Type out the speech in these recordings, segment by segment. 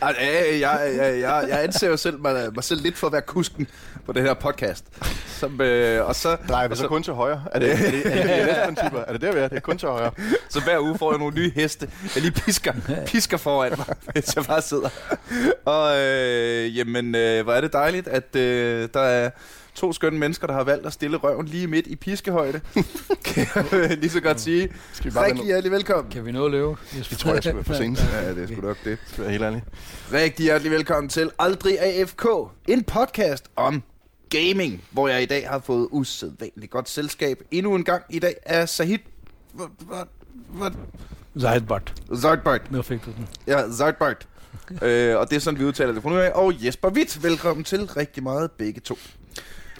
du, jeg, jeg, jeg, jeg, anser jo selv mig, mig selv lidt for at være kusken på den her podcast. Som, øh, og så, Drejer vi så kun til højre? Er det, er det, er det, er det, principper? Er det der, vi er? Det er kun til højre. så hver uge får jeg nogle nye heste. Jeg lige pisker, pisker foran mig, mens jeg bare sidder. Og øh, jamen, øh, hvor er det dejligt, at øh, der er to skønne mennesker, der har valgt at stille røven lige midt i piskehøjde. kan jeg lige så godt sige. Skal vi bare Rigtig hjertelig velkommen. Kan vi nå at løbe? Jeg tror, jeg skal være for sent. Ja, det er sgu nok det. Skal være helt ærlig. Rigtig hjertelig velkommen til Aldrig AFK, en podcast om gaming, hvor jeg i dag har fået usædvanligt godt selskab. Endnu en gang i dag er Sahid... Zeitbart. Zartbart. Nu fik du den. Ja, Zartbart. øh, og det er sådan, vi udtaler det fra nu af. Og Jesper Witt, velkommen til rigtig meget begge to.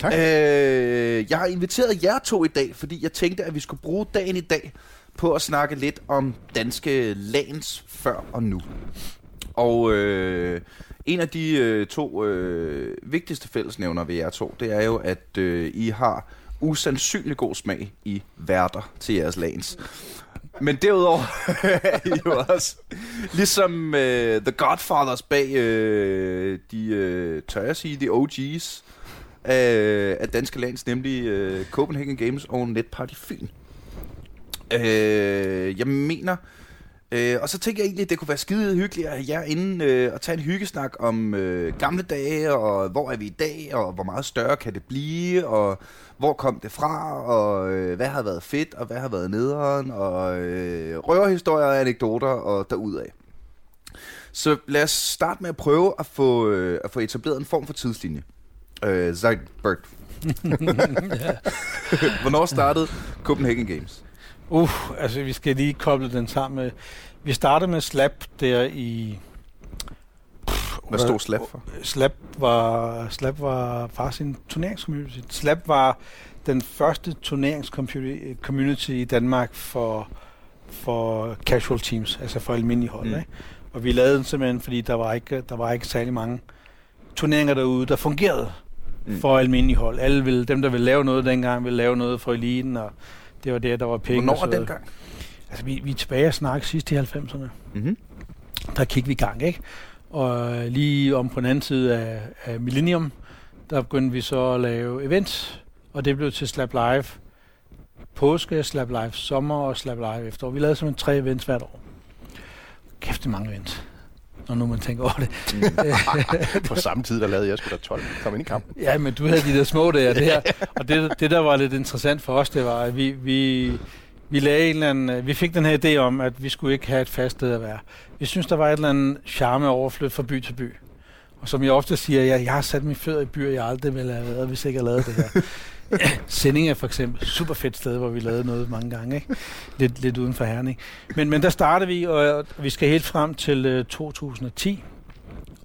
Tak. Øh, jeg har inviteret jer to i dag, fordi jeg tænkte, at vi skulle bruge dagen i dag på at snakke lidt om danske lands før og nu. Og øh, en af de øh, to øh, vigtigste fællesnævner ved jer to, det er jo, at øh, I har usandsynlig god smag i værter til jeres lands. Men derudover er I jo også, ligesom øh, The Godfathers bag øh, de, øh, tør jeg sige, de OG's af, af danske lands, nemlig øh, Copenhagen Games og Netparty Fyn. Øh, jeg mener, øh, og så tænker jeg egentlig, at det kunne være skide hyggeligt at have jer inde øh, og tage en hyggesnak om øh, gamle dage, og hvor er vi i dag, og hvor meget større kan det blive, og hvor kom det fra, og øh, hvad har været fedt, og hvad har været nederen, og øh, røverhistorier og anekdoter og derudaf. Så lad os starte med at prøve at få, øh, at få etableret en form for tidslinje. Øh, Zeitbert. Hvornår startede Copenhagen Games? Uh, altså vi skal lige koble den sammen med... Vi startede med Slap der i... Hvad stod Slap for? Slap var, Slap var faktisk en turneringscommunity. Slap var den første turneringscommunity i Danmark for, for casual teams, altså for almindelige hold. Mm. Ikke? Og vi lavede den simpelthen, fordi der var ikke, der var ikke særlig mange turneringer derude, der fungerede Mm. mm. for almindelige hold. Alle ville, dem, der ville lave noget dengang, ville lave noget for eliten, og det var det, der var penge. Hvornår og så er videre. den gang? Altså, vi, vi er tilbage og snakke sidst i 90'erne. Mm-hmm. Der kiggede vi i gang, ikke? Og lige om på den anden side af, af Millennium, der begyndte vi så at lave events, og det blev til Slap Live påske, Slap Live sommer og Slap Live efterår. Vi lavede simpelthen tre events hvert år. Kæft, det mange events, når nu man tænker over det. På samme tid, der lavede jeg sgu da 12. Kom ind i kampen. Ja, men du havde de der små der, det her. Og det, det der var lidt interessant for os, det var, at vi, vi, vi, lagde en eller anden, vi fik den her idé om, at vi skulle ikke have et fast sted at være. Vi synes, der var et eller andet charme overflyt fra by til by. Og som jeg ofte siger, jeg, jeg har sat mine fødder i byer, jeg aldrig ville have været, hvis jeg ikke havde lavet det her. Sending er for eksempel super fedt sted, hvor vi lavede noget mange gange. Ikke? Lidt, lidt uden for Herning. Men, men der startede vi, og vi skal helt frem til øh, 2010.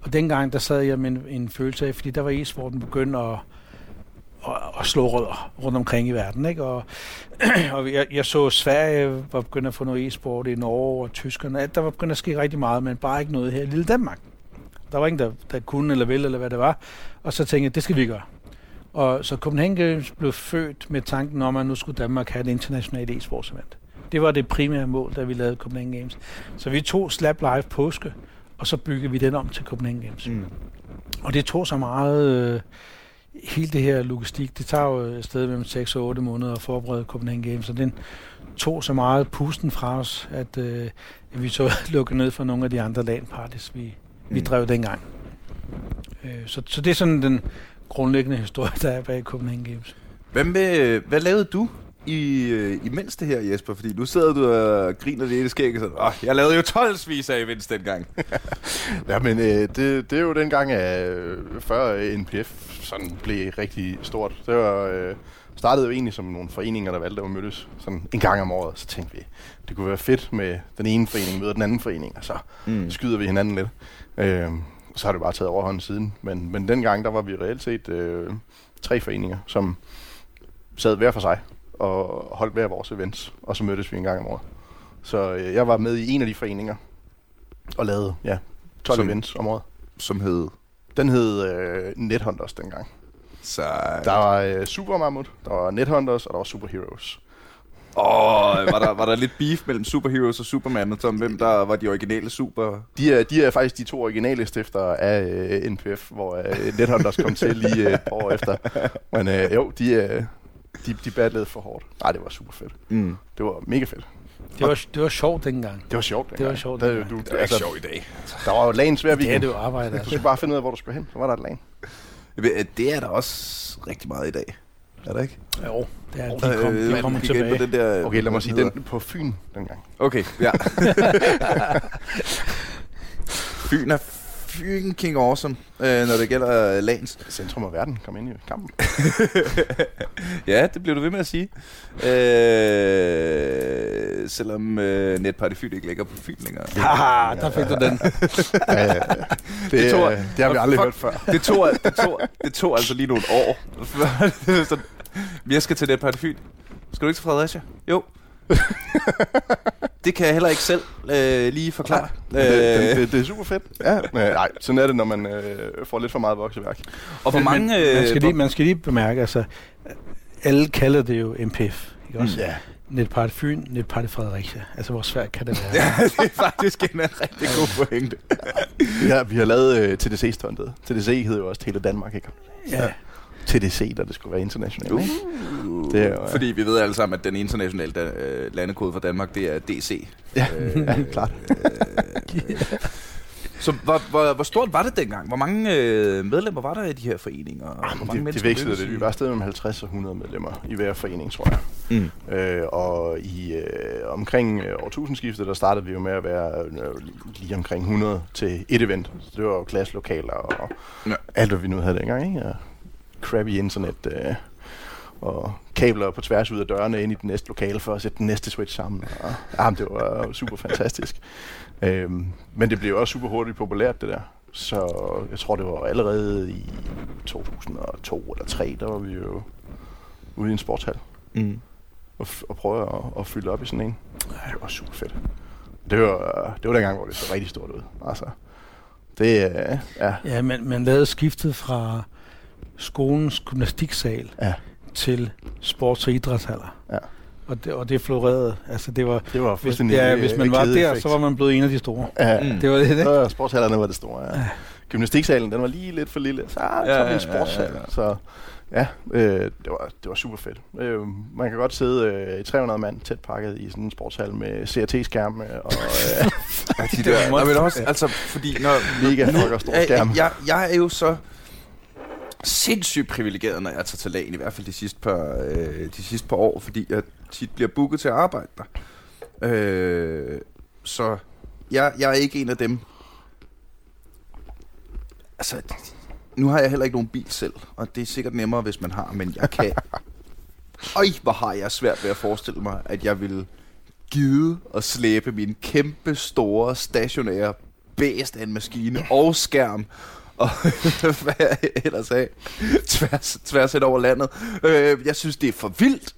Og dengang, der sad jeg med en, en følelse af, fordi der var e-sporten begyndt at, at, at slå rødder rundt omkring i verden. Ikke? Og, og jeg, jeg så Sverige var begyndt at få noget e-sport i Norge og Tyskerne. Der var begyndt at ske rigtig meget, men bare ikke noget her i lille Danmark. Der var ingen, der, der kunne eller ville, eller hvad det var. Og så tænkte jeg, det skal vi gøre. Og så Copenhagen Games blev født med tanken om, at nu skulle Danmark have et internationalt e-sports event. Det var det primære mål, da vi lavede Copenhagen Games. Så vi tog Slap Live påske, og så byggede vi den om til Copenhagen Games. Mm. Og det tog så meget, øh, hele det her logistik, det tager jo et sted mellem 6 og 8 måneder at forberede Copenhagen Games, og den tog så meget pusten fra os, at, øh, at vi så lukkede ned for nogle af de andre LAN-parties, vi, mm. vi drev dengang. Øh, så, så det er sådan den grundlæggende historie, der er bag Copenhagen Games. Hvad, med, hvad lavede du i, øh, imens det her, Jesper? Fordi nu sidder du og griner lidt i skægget og sådan, Åh, jeg lavede jo 12 vis af events dengang. Ja, men øh, det, det er jo dengang, at øh, før NPF sådan blev rigtig stort. Det var, øh, startede jo egentlig som nogle foreninger, der valgte at mødes sådan en gang om året. Så tænkte vi, det kunne være fedt med den ene forening møder den anden forening, og så Mm. skyder vi hinanden lidt. Øh, så har det bare taget overhånd siden. Men, men dengang, der var vi reelt set øh, tre foreninger, som sad hver for sig og holdt hver vores events, og så mødtes vi en gang om året. Så øh, jeg var med i en af de foreninger, og lavede ja, 12 Som- events om året. Som hed... Den hed øh, Nethunters dengang. Så, Der var øh, Super Mammut, der var Nethunters, og der var Super Åh, var der, var der lidt beef mellem Superheroes og Superman, og om hvem der var de originale super... De er, de er faktisk de to originale stiftere af øh, NPF, hvor øh, Nethunters kom til lige øh, et par år efter. Men øh, jo, de, øh, de, de battlede for hårdt. Nej, det var super fedt. Mm. Det var mega fedt. Det var, det var sjovt dengang. Det var sjovt. Det var dengang. sjovt Der, dengang. du, Det er altså, sjovt i dag. der var jo lagen svær Det er weekend. det jo arbejde. Du Altså. skulle bare finde ud af, hvor du skulle hen. Så var der et lag. Det er der også rigtig meget i dag. Er der ikke? Jo, det er, de, kom, de man kommer tilbage. På den der, Okay, lad mig sige, den på Fyn dengang. Okay, ja. Fyn er Fyn King Awesome, øh, når det gælder øh, Lans. Centrum af verden kom ind i kampen. Ja, det bliver du ved med at sige. Øh, selvom øh, Netparty Fyn ikke ligger på Fyn længere. Haha, der fik du den. Ja, ja, ja. det, Det tror øh, jeg. det har vi aldrig Fuck. hørt før. Det tog, det, tog, det tog altså lige nogle år. Så, jeg skal til Netparty Fyn. Skal du ikke til Fredericia? Jo. det kan jeg heller ikke selv øh, lige forklare. Det, det, Øh, det, det er super fedt. Ja. Men, nej, sådan er det, når man øh, får lidt for meget vokseværk. og hvor mange... Men, man, skal øh, lige, man skal lige bemærke, altså, alle kalder det jo MPF. Ikke også? Ja. Netparty Fyn, Netparty Fredericia. Altså, hvor svært kan det være? Ja, det er faktisk en rigtig god pointe. Ja, vi har lavet øh, TDC-stuntet. TDC hed jo også Tele Danmark, ikke? ja. TDC, da det skulle være internationalt. ikke? Uh, Det er jo, ja. Fordi vi ved alle sammen, at den internationale da, øh, landekode for Danmark, det er DC. Ja, Øh, ja klart. Så hvor, hvor, hvor stort var det dengang? Hvor mange øh, medlemmer var der i de her foreninger? Hvor mange De, de mennesker vekslede det. Vi var afsted mellem 50 og 100 medlemmer i hver forening, tror jeg. Mm. Øh, og i øh, omkring øh, årtusindskiftet, der startede vi jo med at være øh, lige omkring 100 til et event. Så det var jo klasselokaler og Ja. ja. alt, hvad vi nu havde dengang. Ikke? Og crappy internet øh, og kabler på tværs ud af dørene ind i det næste lokale for at sætte den næste switch sammen. Og, jamen, det var super fantastisk. Øhm, men det blev jo også super hurtigt populært, det der. Så jeg tror, det var allerede i 2002 eller 2003, der var vi jo ude i en sportshal Mm. og, f- og prøve at, at fylde op i sådan en. Ja, det var super fedt. Det var, det var dengang, hvor det så rigtig stort ud. Altså, det er, ja, Ja, man, man lavede skiftet fra skolens gymnastiksal Ja. til sports- og idrætshaller. Ja. Og det, og det florerede. Altså, det var, det var hvis, ja, hvis man var der, så var man blevet en af de store. Ja, Mm. Det var det, ikke? så sportshallerne var det store, ja. Gymnastiksalen, den var lige lidt for lille. Så, ah, så Ja, ja, en ja, sportshal. ja, ja. Så ja, øh, det, var, det var super fedt. Øh, man kan godt sidde øh, i 300 mand tæt pakket i sådan en sportshal med CRT-skærme og øh, Ja, de Det var Nå, men også, altså, fordi når, mega nu, fucker store skærme. jeg, jeg er jo så sindssygt privilegeret, når jeg tager til lagen, i hvert fald de sidste par, øh, de sidste par år, fordi jeg tit bliver booket til at arbejde der. Øh, så jeg, jeg er ikke en af dem. Altså, nu har jeg heller ikke nogen bil selv, og det er sikkert nemmere, hvis man har, men jeg kan... Øj, hvor har jeg svært ved at forestille mig, at jeg ville gide at slæbe min kæmpe store stationære bæst af en maskine og skærm og hvad jeg ellers af tværs, tværs hen over landet. Øh, jeg synes, det er for vildt,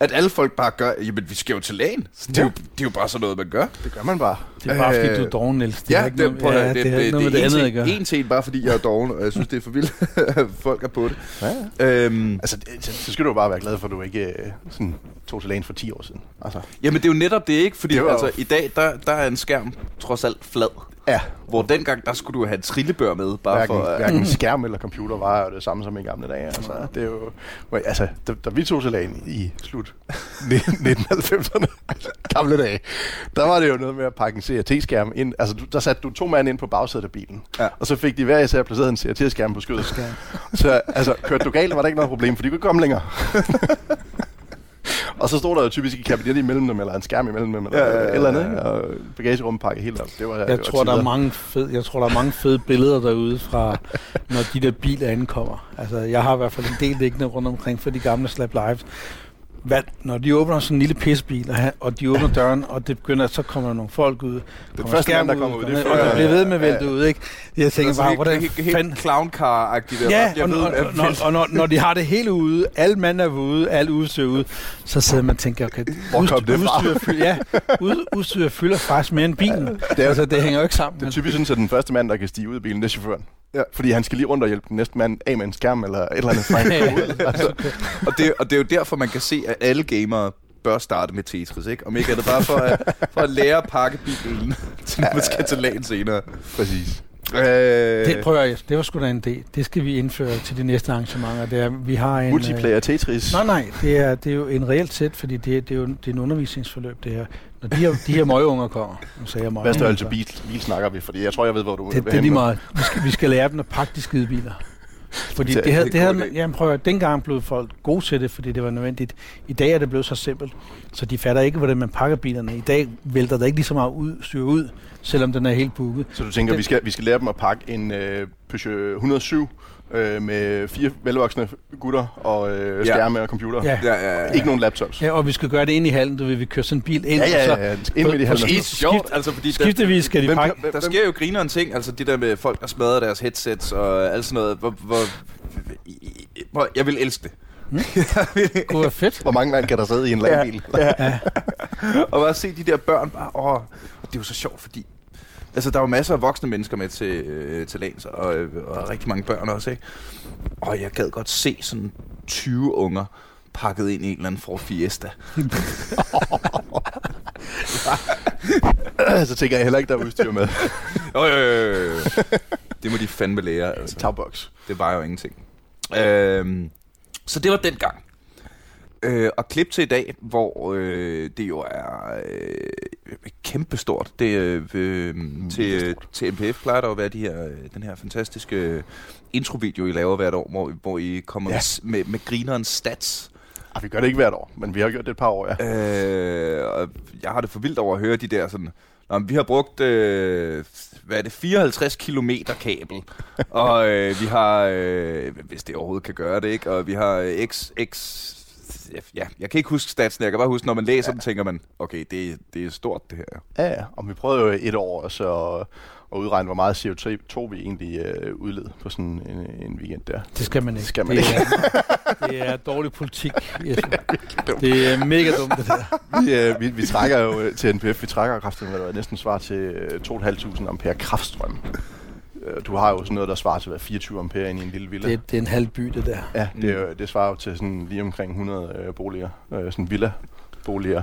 at alle folk bare gør, jamen vi skal jo til lægen. Så det, er jo, det er jo bare sådan noget, man gør. Det gør man bare. Det er bare, fordi Øh, du er doven, Niels. Det Ja, ikke det, noget, ja, det, det, ikke det, noget det, det andet er gøre. en, ting, bare fordi jeg er doven, og jeg synes, det er for vildt, at folk er på det. Ja, ja. Øhm, Altså, det, så, så skal du jo bare være glad for, at du ikke øh, sådan, tog til lægen for 10 år siden. Altså, jamen det er jo netop det, ikke? Fordi Det altså, i dag, der, der er en skærm trods alt flad. Ja, Hvor dengang, der skulle du have trillebør med, bare hverken, for... at- hverken skærm eller computer var jo det samme som i gamle dage. Altså, det er jo, altså, da, da vi tog til i slut 1990'erne, altså, gamle dage, der var det jo noget med at pakke en CRT-skærm ind. Altså, du, der satte du to mand ind på bagsædet af bilen, Ja. og så fik de hver især placeret en CRT-skærm på skødet. Så altså, kørte du galt, var der ikke noget problem, for de kunne komme længere. og så stod der jo typisk et kabinet imellem dem, eller en skærm imellem dem, eller Ja, ja, ja, eller andet, ikke? og bagagerummet pakket helt op. Det var, det Jeg var tror, der er tider. mange fed, jeg tror, der er mange fede billeder derude fra, når de der biler ankommer. Altså, jeg har i hvert fald en del liggende rundt omkring for de gamle Slap Lives. Hvad, når de åbner sådan en lille pisbil, og, og de åbner døren, og det begynder, så kommer der nogle folk ud. kommer første mand, der kommer ud, det og folk, det ja, bliver ved med at ja, vælte ud, ikke? Jeg tænker Altså, bare, helt, hvordan helt, helt fanden... clown-car-agtigt. der. Ja, jeg og, ved, og, og, når, og når, når de har det hele ude, alle mand er ude, alt udstyr ude, så sidder man og tænker, okay, Hvor kom det fra? udstyr, fylder, ja, ud, udstyr fylder faktisk mere end bilen. Det er- altså, det hænger jo ikke sammen. Det er typisk sådan, at den første mand, der kan stige ud af bilen, det er chaufføren. Ja. Fordi han skal lige rundt og hjælpe den næste mand af med en skærm eller et eller andet. Ud. altså, og, det, og det er jo derfor, man kan se, at alle gamere bør starte med Tetris, ikke? Om ikke er det bare for at, for at lære at pakke bilen, til man skal til lagen senere. Præcis. Øh, Det prøver jeg. Det var sgu da en idé. Det skal vi indføre til de næste arrangementer. Det er, vi har en, Multiplayer Tetris. Øh, nej, nej. Det er, det er jo en reelt sæt, fordi det, det er jo det er en undervisningsforløb, det her. Når de her, de her møgeunger kommer, nu sagde jeg Hvad møgeunger, størrelse så- bil, bil snakker vi? Fordi jeg tror, jeg ved, hvor du Det, det er lige meget. Vi skal, vi skal lære dem at pakke de skide biler. Fordi Det det, havde, det havde, jamen prøv at, dengang blev folk gode til det, fordi det var nødvendigt. I dag er det blevet så simpelt, så de fatter ikke, hvordan man pakker bilerne. I dag vælter der ikke lige så meget ud, styr ud, selvom den er helt booket. Så du tænker, Den- vi skal, vi skal lære dem at pakke en øh, Peugeot 107 øh, med fire velvoksne gutter og øh, Ja. skærme og computer? Ja. Ja, ja, ja. Ikke nogen laptops? Ja, og vi skal gøre det ind i hallen, du vil vi køre sådan en bil ind, ja, ja, og så ja. Ind med de på- halvdelen. Det er sjovt, altså fordi der, skiftevis skal de Hvem- pakke. der sker jo grineren ting, altså det der med folk, der smadrer deres headsets og alt sådan noget. Hvor, hvor, hvor, jeg vil elske det. Det kunne være fedt. Hvor mange mand kan der sidde i en landbil? Ja. og bare se de der børn bare, åh, og det er jo så sjovt, fordi altså, der er jo masser af voksne mennesker med til, øh, til lands, og, øh, og rigtig mange børn også, ikke? Og jeg gad godt se sådan 20 unger pakket ind i en eller anden Ford Fiesta. Så tænker jeg heller ikke, der er udstyr med. Øh, øh, øh. det må de fandme lære, altså. Tagbox. Det var jo ingenting. Øhm, så det var den gang. Øh, og klip til i dag, hvor øh, det jo er øh, kæmpestort. Det, øh, øh, til, øh, til MPF plejer der at være de her, øh, den her fantastiske øh, introvideo, I laver hvert år, hvor, hvor I kommer Ja. med, med, med grinerens stats. Ah, vi gør det ikke hvert år, men vi har gjort det et par år, ja. Øh, og jeg har det for vildt over at høre de der sådan... Nå, vi har brugt, øh, hvad er det, 54 kilometer kabel, og øh, vi har, øh, hvis det overhovedet kan gøre det, ikke? Og vi har øh, x, x, ja, jeg kan ikke huske statsen, jeg kan bare huske, når man læser ja. dem, tænker man, okay, det, det er stort det her. Ja, ja. Og vi prøvede jo et år også at, udregne, hvor meget CO2 vi egentlig øh, udled på sådan en, en weekend der. Det skal man ikke. Skal man det, Er, det er dårlig politik. Jesper. Det er mega dumt, det der. Vi, øh, vi, vi trækker jo øh, til NPF, vi trækker kraften, hvad der er, næsten svar til øh, 2.500 ampere kraftstrøm. Øh, Du har jo sådan noget, der svarer til hvad, 24 ampere ind i en lille villa. Det, det er en halv by, det der. Ja, det, er, jo- det svarer jo til sådan lige omkring 100 øh, boliger, øh, sådan villa-boliger,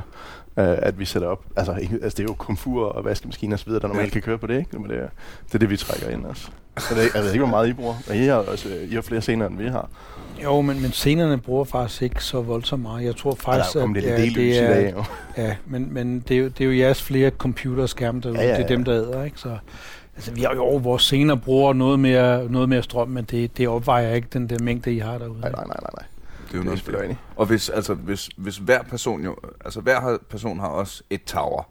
øh, at vi sætter op. Altså, ikke, altså, det er jo komfur og vaskemaskiner og så videre, der normalt kan køre på det, ikke? Men det, er, det er det, vi trækker ind også. Så det, jeg ved ikke, hvor meget I bruger. Men I har, også, I har flere scener, end vi har. Jo, men, men scenerne bruger faktisk ikke så voldsomt meget. Jeg tror Og der faktisk, er kommet at lidt ja, det er, dag, jo. ja, men, men det, er jo, det er jo jeres flere computerskærme derude. Ja, ja, Det er dem, der æder, ikke? Så, altså, vi har jo vores scener bruger noget mere, noget mere strøm, men det, det opvejer ikke den der mængde, I har derude. Nej, nej, nej, nej. Det er jo Det er noget enig. Og hvis, altså, hvis, hvis hver person jo, altså hver person har også et tower.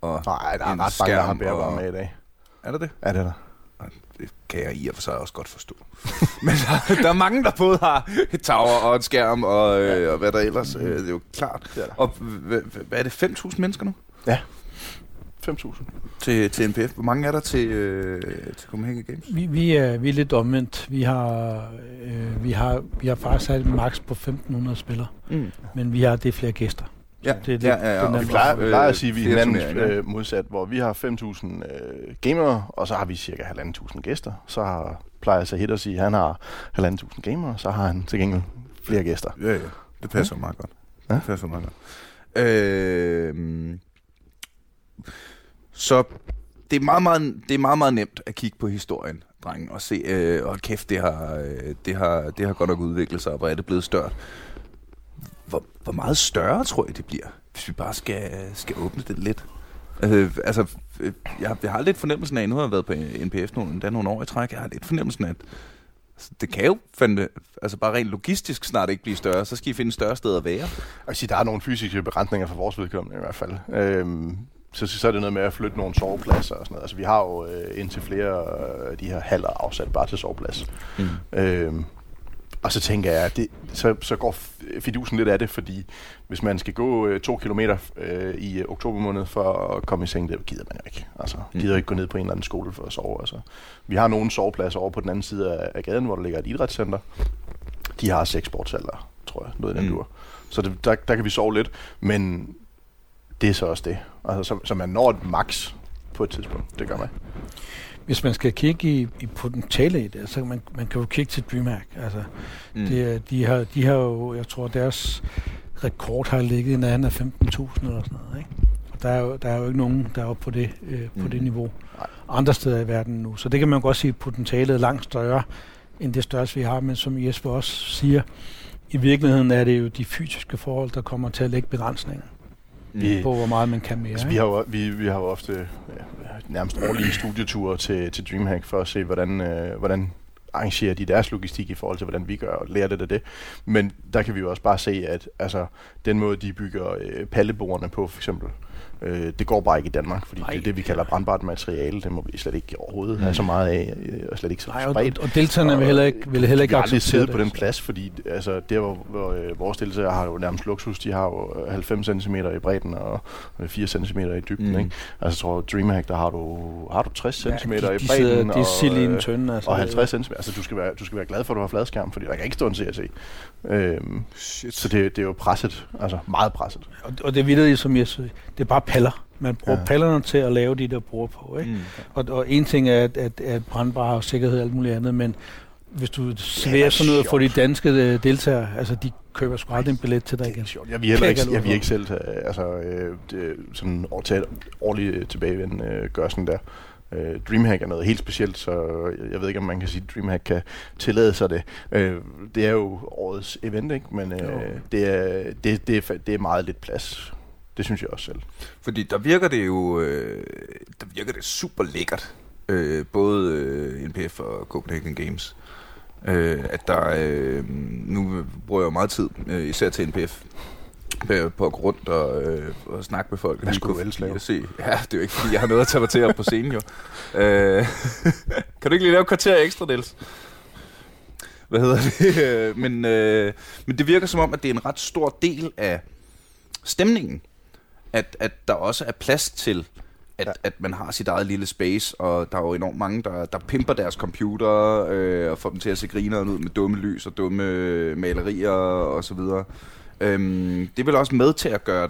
Og Nej, der er en ret mange, der har bærbare og- med i dag. Er der det? Ja, det er der. Det kan jeg i og for sig også godt forstå. Men der, der er mange, der både har et tower og en skærm, og, øh, og hvad der ellers. Øh, det er jo klart. Det er der. Og hvad er det, 5.000 mennesker nu 5.000. til, til NPF? Hvor mange er der til, øh, til Copenhagen Games? Vi, vi, er, vi er lidt omvendt. Vi har, øh, vi har, vi har faktisk sat et max på 1.500 spillere, Mm. men vi har det er flere gæster. Ja, det er lidt ja, ja, ja. og Vi plejer, vi plejer at sige, at vi er hinandens øh, modsat, hvor vi har 5.000 øh, gamere, og så har vi cirka 1.500 gæster. Så har, plejer Sahid at sige, at han har 1.500 gamere, så har han til gengæld flere gæster. Ja, ja. Det passer ja. meget godt. Ja. Det passer meget godt. Øh, så det er, meget, meget, det er meget, meget nemt at kigge på historien, drengen, og se, øh, og kæft, det har, øh, det, har, det har godt nok udviklet sig, og hvor er det blevet større. Hvor, hvor meget større tror jeg, det bliver, hvis vi bare skal, skal åbne det lidt? Altså, altså, øh, altså, jeg, jeg har lidt fornemmelsen af, nu har jeg været på NPF nogle, endda nogle år i træk, jeg har lidt fornemmelsen af, at altså, det kan jo fandme, altså bare rent logistisk snart ikke blive større, så skal I finde større steder at være. Jeg vil sige, der er nogle fysiske begrænsninger for vores vedkommende i hvert fald. Øhm, så, så er det noget med at flytte nogle sovepladser og sådan noget. Altså, vi har jo øh, indtil flere af de her haller afsat bare til soveplads. Mm. Øhm, og så tænker jeg, det, så, så går fidusen lidt af det, fordi hvis man skal gå øh, to kilometer øh, i øh, oktober måned for at komme i seng, det gider man jo ikke. Altså, Mm. gider ikke gå ned på en eller anden skole for at sove. Altså. Vi har nogle sovepladser over på den anden side af, af gaden, hvor der ligger et idrætscenter. De har seks sportshaller, tror jeg, noget i den mm. dur. Så det, der, der kan vi sove lidt, men det er så også det. Altså, så, så man når et max på et tidspunkt. Det gør man. Hvis man skal kigge i, i potentiale i det, så kan man, man kan jo kigge til DreamHack. Altså, Mm. det, de, har, de har jo, jeg tror, deres rekord har ligget i nærheden af 15.000 eller sådan noget. Ikke? Og der er, jo, der er jo ikke nogen, der er oppe på det, øh, på Mm. det niveau Nej. andre steder i verden nu. Så det kan man godt sige, at potentialet er langt større end det største, vi har. Men som Jesper også siger, i virkeligheden er det jo de fysiske forhold, der kommer til at lægge begrænsningen Vi- på, hvor meget man kan mere. Altså, vi, har jo, vi, vi har jo ofte ja, nærmest årlige studieture til, til DreamHack for at se, hvordan, øh, hvordan arrangerer de deres logistik i forhold til, hvordan vi gør, og lærer lidt af det. Men der kan vi jo også bare se, at altså, den måde, de bygger øh, pallebordene på, for eksempel, øh, det går bare ikke i Danmark, fordi Nej. det er det, vi kalder brandbart materiale. Det må vi slet ikke overhovedet Mm. have så meget af, øh, og slet ikke så Nej, og, spredt. og deltagerne vil heller ikke, vil heller ikke vi har aldrig acceptere siddet det. på den plads, fordi altså, der hvor, hvor øh, vores deltagere har jo nærmest luksus, de har jo øh, 90 cm i bredden og øh, 4 cm i dybden. Mm. Mm. Ikke? Altså jeg tror, Dreamhack, der har du, har du 60 cm Ja, i de, de, bredden sidder, de er sild i en og, tønde. Altså, og 50 cm. Altså du skal, være, du skal være glad for, at du har fladskærm, fordi der kan ikke stå en CRC. Øhm, Shit. så det, det er jo presset, altså meget presset. Og, og det er vildt, som jeg siger, det er bare paller. Man bruger ja. Pallerne til at lave de der bruger på. Ikke? Mm. Og, og en ting er, at, at, at brandbar og sikkerhed og alt muligt andet, men hvis du serverer det er sådan noget for de danske øh, deltagere, altså de køber sgu aldrig en billet til dig igen. Jeg vil heller ikke, jeg vil ikke selv altså, øh, det, sådan år, tage et årligt tilbagevend øh, gør sådan der. Øh, Dreamhack er noget helt specielt, så jeg, ved ikke, om man kan sige, at Dreamhack kan tillade sig det. Øh, det er jo årets event, ikke? men øh, det, er, det, det, er, det er meget lidt plads. Det synes jeg også selv. Fordi der virker det jo øh, der virker det super lækkert. Øh, både øh, NPF og Copenhagen Games. Øh, at der øh, nu bruger jeg jo meget tid, øh, især til NPF, på- på at gå rundt og, øh, og snakke med folk. Hvad skulle du ellers lave? Se. Ja, det er jo ikke, fordi jeg har noget at tage mig til op på scenen, jo. Øh, kan du ikke lige lave et kvarter ekstra, Niels? Hvad hedder det? Øh, men, øh, men det virker som om, at det er en ret stor del af stemningen, at, at der også er plads til, at, ja. at man har sit eget lille space, og der er jo enormt mange, der, der pimper deres computer øh, og får dem til at se grineren ud med dumme lys og dumme malerier og så videre. Øhm, det vel også med til at gøre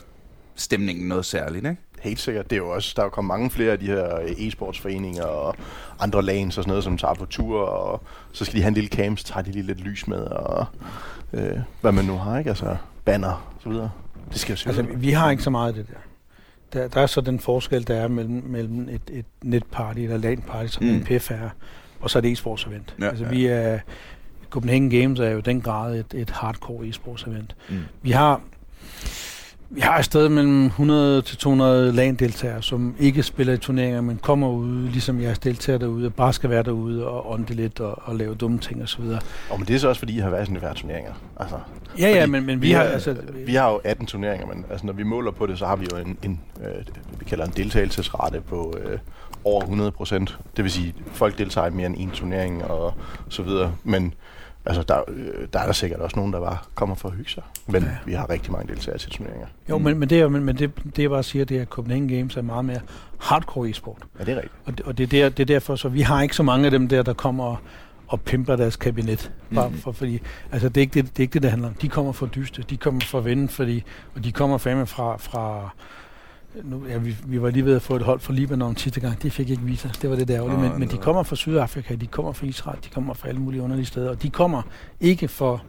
stemningen noget særligt, ikke? Helt sikkert. Det er jo også, der er jo kommet mange flere af de her e-sportsforeninger og andre lanes og sådan noget, som tager på tur, og så skal de have en lille camp, så tager de lige lidt lys med, og øh, hvad man nu har, ikke? Altså banner og så videre. Det skal se Altså, vi har ikke så meget af det der. Der, der er så den forskel, der er mellem, mellem et, et netparty eller LAN-party, som Mm. NPF er, og så et e-sports event. Ja, altså, ja. vi er, Copenhagen Games er jo i den grad et, et hardcore e-sports event. Mm. Vi har, vi har et sted mellem 100 til 200 LAN-deltagere, som ikke spiller i turneringer, men kommer ud, ligesom jeres deltagere derude, og bare skal være derude og ånde lidt og, og lave dumme ting osv. Og men det er så også, fordi I har været i sådan turneringer. Altså, Ja, ja, men, men vi, har... har, Altså, vi har jo 18 turneringer, men altså, når vi måler på det, så har vi jo en, en øh, vi kalder en deltagelsesrate på øh, over 100 procent. Det vil sige, folk deltager i mere end en turnering og så videre. Men altså, der, øh, der er der sikkert også nogen, der bare kommer for at hygge sig. Men Ja. vi har rigtig mange deltagere til turneringer. Jo, men, men, det, er, men, men det, det jeg bare siger, det er, at Copenhagen Games er meget mere hardcore e-sport. Ja, det er rigtigt. Og, det, og det, er der, det er derfor, så vi har ikke så mange af dem der, der kommer og, og pimper deres kabinet. Bare Mhm. for, fordi, altså det er, ikke det, det er ikke det, det handler om. De kommer fra dyste, de kommer fra vinde, fordi, og de kommer fandme fra, fra nu, ja, vi, vi var lige ved at få et hold fra Libanon sidste gang. De fik ikke visa. Det var det der ærgerligt. Nå, Men, men de kommer fra Sydafrika, de kommer fra Israel, de kommer fra alle mulige underlige steder. Og de kommer ikke for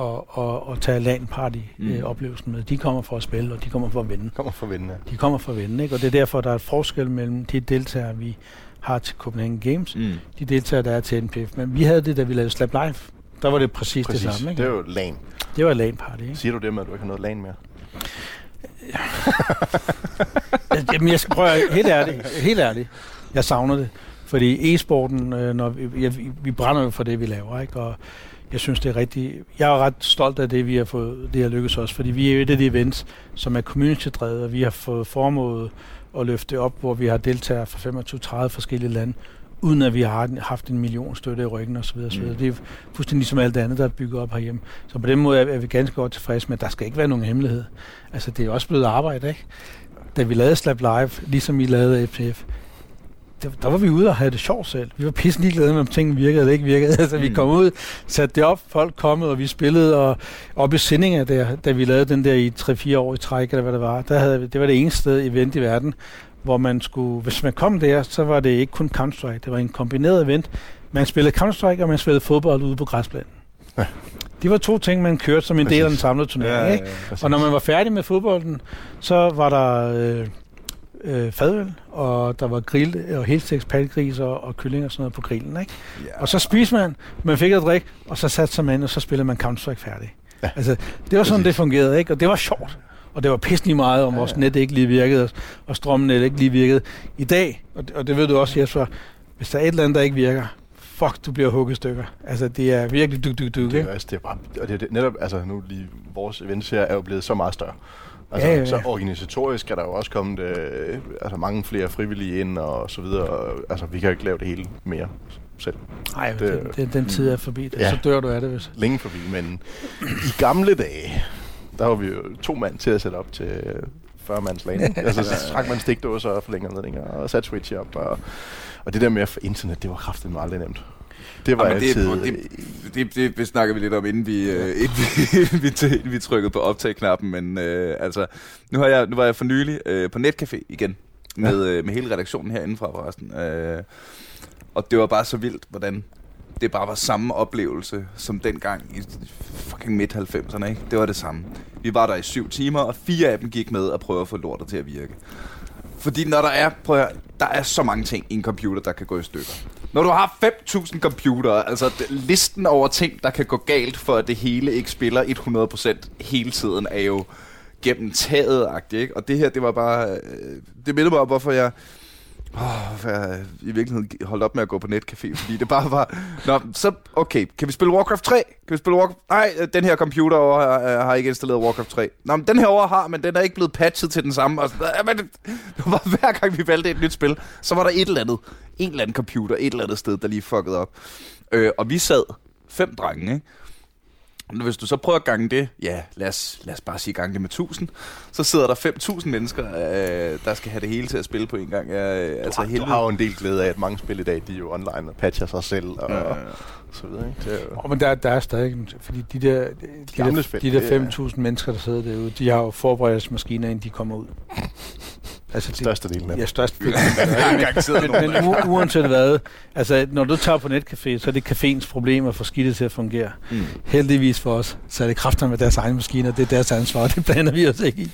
at, at, at tage LAN-party-oplevelsen med. De kommer for at spille, og de kommer for at vinde. Kommer for vindende. De kommer fra vinde, ikke? og det er derfor, der er et forskel mellem de deltagere, vi har til Copenhagen Games, Mm. de deltagere, der er til NPF. Men vi havde det, da vi lavede Slap Live. Der var det præcis, Præcis. det samme. Ikke? Det er jo LAN. det var LAN party. Ikke? Siger du det med, at du ikke har noget LAN mere? Altså, Jamen, jeg skal prøve helt ærligt, helt ærligt. Jeg savner det. Fordi e-sporten, øh, når vi, jeg, vi brænder jo for det, vi laver. Ikke? Og jeg synes, det er rigtig... Jeg er ret stolt af det, vi har fået, det har lykkes os. Fordi vi er jo et af de events, som er community-drevet, og vi har fået formået at løfte op, hvor vi har deltagere fra 25-30 forskellige lande, uden at vi har haft en million støtte i ryggen osv. osv. Mm. Det er fuldstændig ligesom alt det andet, der er bygget op herhjemme. Så på den måde er, vi ganske godt tilfredse med, at der skal ikke være nogen hemmelighed. Altså, det er også blevet arbejde, ikke? Da vi lavede Slap Live, ligesom I lavede FPF, der, der var vi ude og havde det sjovt selv. Vi var pisse ligeglade med, om tingene virkede eller ikke virkede. Altså, vi Mm. kom ud, satte det op, folk kom, og vi spillede, og op i Sindinge, der, da vi lavede den der i 3-4 år i træk, eller hvad det var, der havde, vi- det var det eneste sted event i verden, hvor man skulle, hvis man kom der, så var det ikke kun Counter-Strike, det var en kombineret event. Man spillede Counter-Strike, og man spillede fodbold ude på græsplænen. Ja. Det var to ting, man kørte som en del af den samlede turnering. Ja, ja, ikke? ja, Og når man var færdig med fodbolden, så var der øh, øh, fadøl, og der var grill og helsteks pattegris og, og kylling og sådan noget på grillen. Ikke? Ja. Og så spiste man, man fik et drik, og så satte sig man ind, og så spillede man Counter-Strike færdig. Ja. Altså, det var sådan, det fungerede, ikke? Og det var sjovt. Og det var pisselig meget, om vores net ikke lige virkede, og- strømmen ikke lige virkede. I dag, og det, og det ved du også, Jesper, hvis der er et eller andet, der ikke virker, fuck, du bliver hugget stykker. Altså, det er virkelig duk, duk, duk, Det er, også, det er bare, og det er det, netop, altså nu lige, vores events her er jo blevet så meget større. Altså, Ja, ja, ja. Så organisatorisk er der jo også kommet øh, altså mange flere frivillige ind og så videre. Og, altså, vi kan jo ikke lave det hele mere selv. Nej, det- det, det, den tid er forbi. Det, Ja. Så dør du af det, hvis. Længe forbi, men i gamle dage, der var vi jo to mand til at sætte op til 40 mands lane. ikke? altså, så trak man stikdåser og forlænger ledninger og satte switch op. Og, og det der med at få internet, det var kraftigt aldrig nemt. Det var Ja, men det, altid... det, det, det, det snakker vi lidt om, inden vi, øh, inden vi, inden vi, trykkede på optag-knappen. Men øh, altså, nu, har jeg, nu var jeg for nylig øh, på Netcafé igen, med, øh, med hele redaktionen herindefra forresten. Øh, og det var bare så vildt, hvordan det bare var samme oplevelse som dengang i fucking midt-90'erne. Ikke? Det var det samme. Vi var der i syv timer, og fire af dem gik med at prøve at få lortet til at virke. Fordi når der er, prøv at, høre, der er så mange ting i en computer, der kan gå i stykker. Når du har 5.000 computere, altså listen over ting, der kan gå galt, for at det hele ikke spiller 100% hele tiden, er jo gennem taget ikke? Og det her, det var bare... Øh, det mindede mig om, hvorfor jeg... Oh, jeg i virkeligheden holdt op med at gå på netcafé, fordi det bare var... Nå, så okay, kan vi spille Warcraft 3? Kan vi spille Warcraft... Nej, den her computer over har, øh, har ikke installeret Warcraft 3. Nå, men den her over har, men den er ikke blevet patchet til den samme. Og sådan, men det, det var hver gang vi valgte et nyt spil, så var der et eller andet, en eller anden computer, et eller andet sted, der lige fuckede op. Øh, og vi sad fem drenge, ikke? Hvis du så prøver at gange det, ja, lad os, lad os bare sige gange det med 1000, så sidder der 5.000 mennesker, øh, der skal have det hele til at spille på en gang. Ja, øh, Du, altså, har, du helvede. har jo en del glæde af, at mange spil i dag, de er jo online og patcher sig selv og, Ja, ja, og ja. så videre. Ikke? Det er jo, Oh, men der, der er stadig, fordi de der, de, gamle der, de der det er- 5.000 mennesker, der sidder derude, de har jo forberedelsesmaskiner, inden de kommer ud. Altså, det, størstedelen af Ja, dem. størst. Der er garanteret men, u- uanset hvad, altså når du tager på netcafé, så er det caféens problem at få skidtet til at fungere. Mm. Heldigvis for os, så er det kræfterne med deres egne maskiner, det er deres ansvar, det blander vi os ikke i.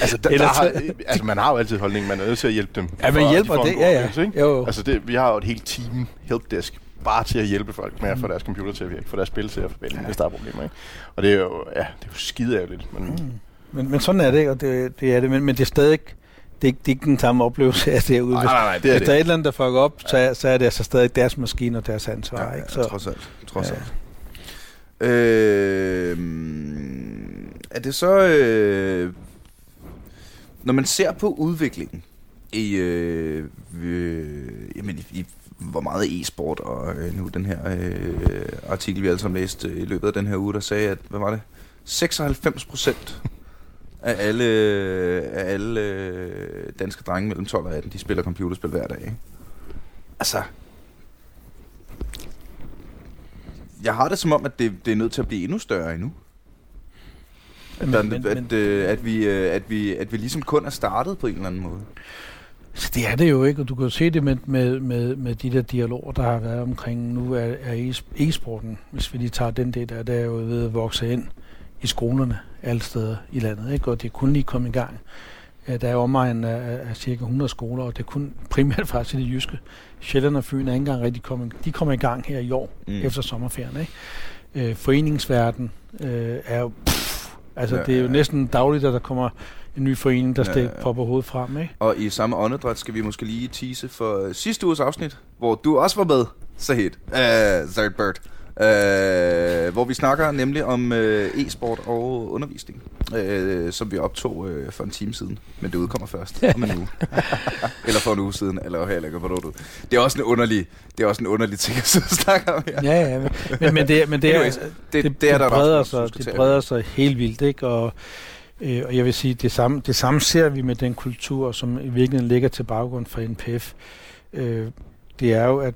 Altså, der, der har, så- altså, man har jo altid holdning, man er nødt til at hjælpe dem. Ja, man de hjælper en det, ja, ja. ikke? Jo, jo. Altså, det, vi har jo et helt team, helpdesk, bare til at hjælpe folk med at få deres computer til at virke, få deres spil til at forvælge, ja. hvis der er problemer. Ikke? Og det er jo, ja, det er jo skide ærgerligt, men mm. Men, men sådan er det, og det, det er det, men, men det er stadig ikke, det er, ikke- det er ikke den samme oplevelse af det ude. nej, nej, nej, det er Hvis det. der er et eller andet, der fucker op, så, er- så er det altså stadig deres maskine og deres ansvar. Ja, ja, ikke? Så, trods alt. Trods Ja. alt. Øh, er det så... Øh, når man ser på udviklingen i, øh, øh, jamen, i, i hvor meget e-sport, og øh, nu den her øh, artikel, vi alle sammen læste øh, i løbet af den her uge, der sagde, at, hvad var det? 96 procent af alle, af alle øh, danske drenge mellem 12 og 18, de spiller computerspil hver dag. Ikke? Altså, jeg har det som om, at det, det er nødt til at blive endnu større endnu. At, Men- der, men- at, men- øh, at, vi, øh, at, vi, at vi ligesom kun er startet på en eller anden måde. Så det er det jo ikke, og du kan jo se det med, med, med, med de der dialoger, der har været omkring, nu er, er e- e-sporten, hvis vi lige tager den del der, der er jo ved at vokse ind i skolerne alle steder i landet, ikke? og det er kun lige kommet i gang. Der er omegn af, af cirka 100 skoler, og det er kun primært faktisk i det jyske. Sjælland og Fyn er ikke engang rigtig kommet, de kommer i gang her i år, Mm. efter sommerferien. Ikke? Øh, foreningsverden øh, er jo, pff, altså Ja, det er jo ja. næsten dagligt, at der kommer en ny forening, der Ja, ja, popper hovedet frem. Ikke? Og i samme åndedræt skal vi måske lige tease for øh, sidste uges afsnit, hvor du også var med, Sahid. Uh, Zard Bird. Uh, hvor vi snakker nemlig om uh, e-sport og undervisning, uh, som vi optog uh, for en time siden. Men det udkommer først om en uge. eller for en uge siden, eller heller ikke, hvornår du... Det er også en underlig, det er også en underlig ting at sidde og snakke om her. Ja, ja, men, men, men det, men det, er, det, det- det, det er der breder du sig, det breder sig helt vildt, ikke? Og, øh, og jeg vil sige, det samme, det samme ser vi med den kultur, som i virkeligheden ligger til baggrund for NPF. Øh, det er jo, at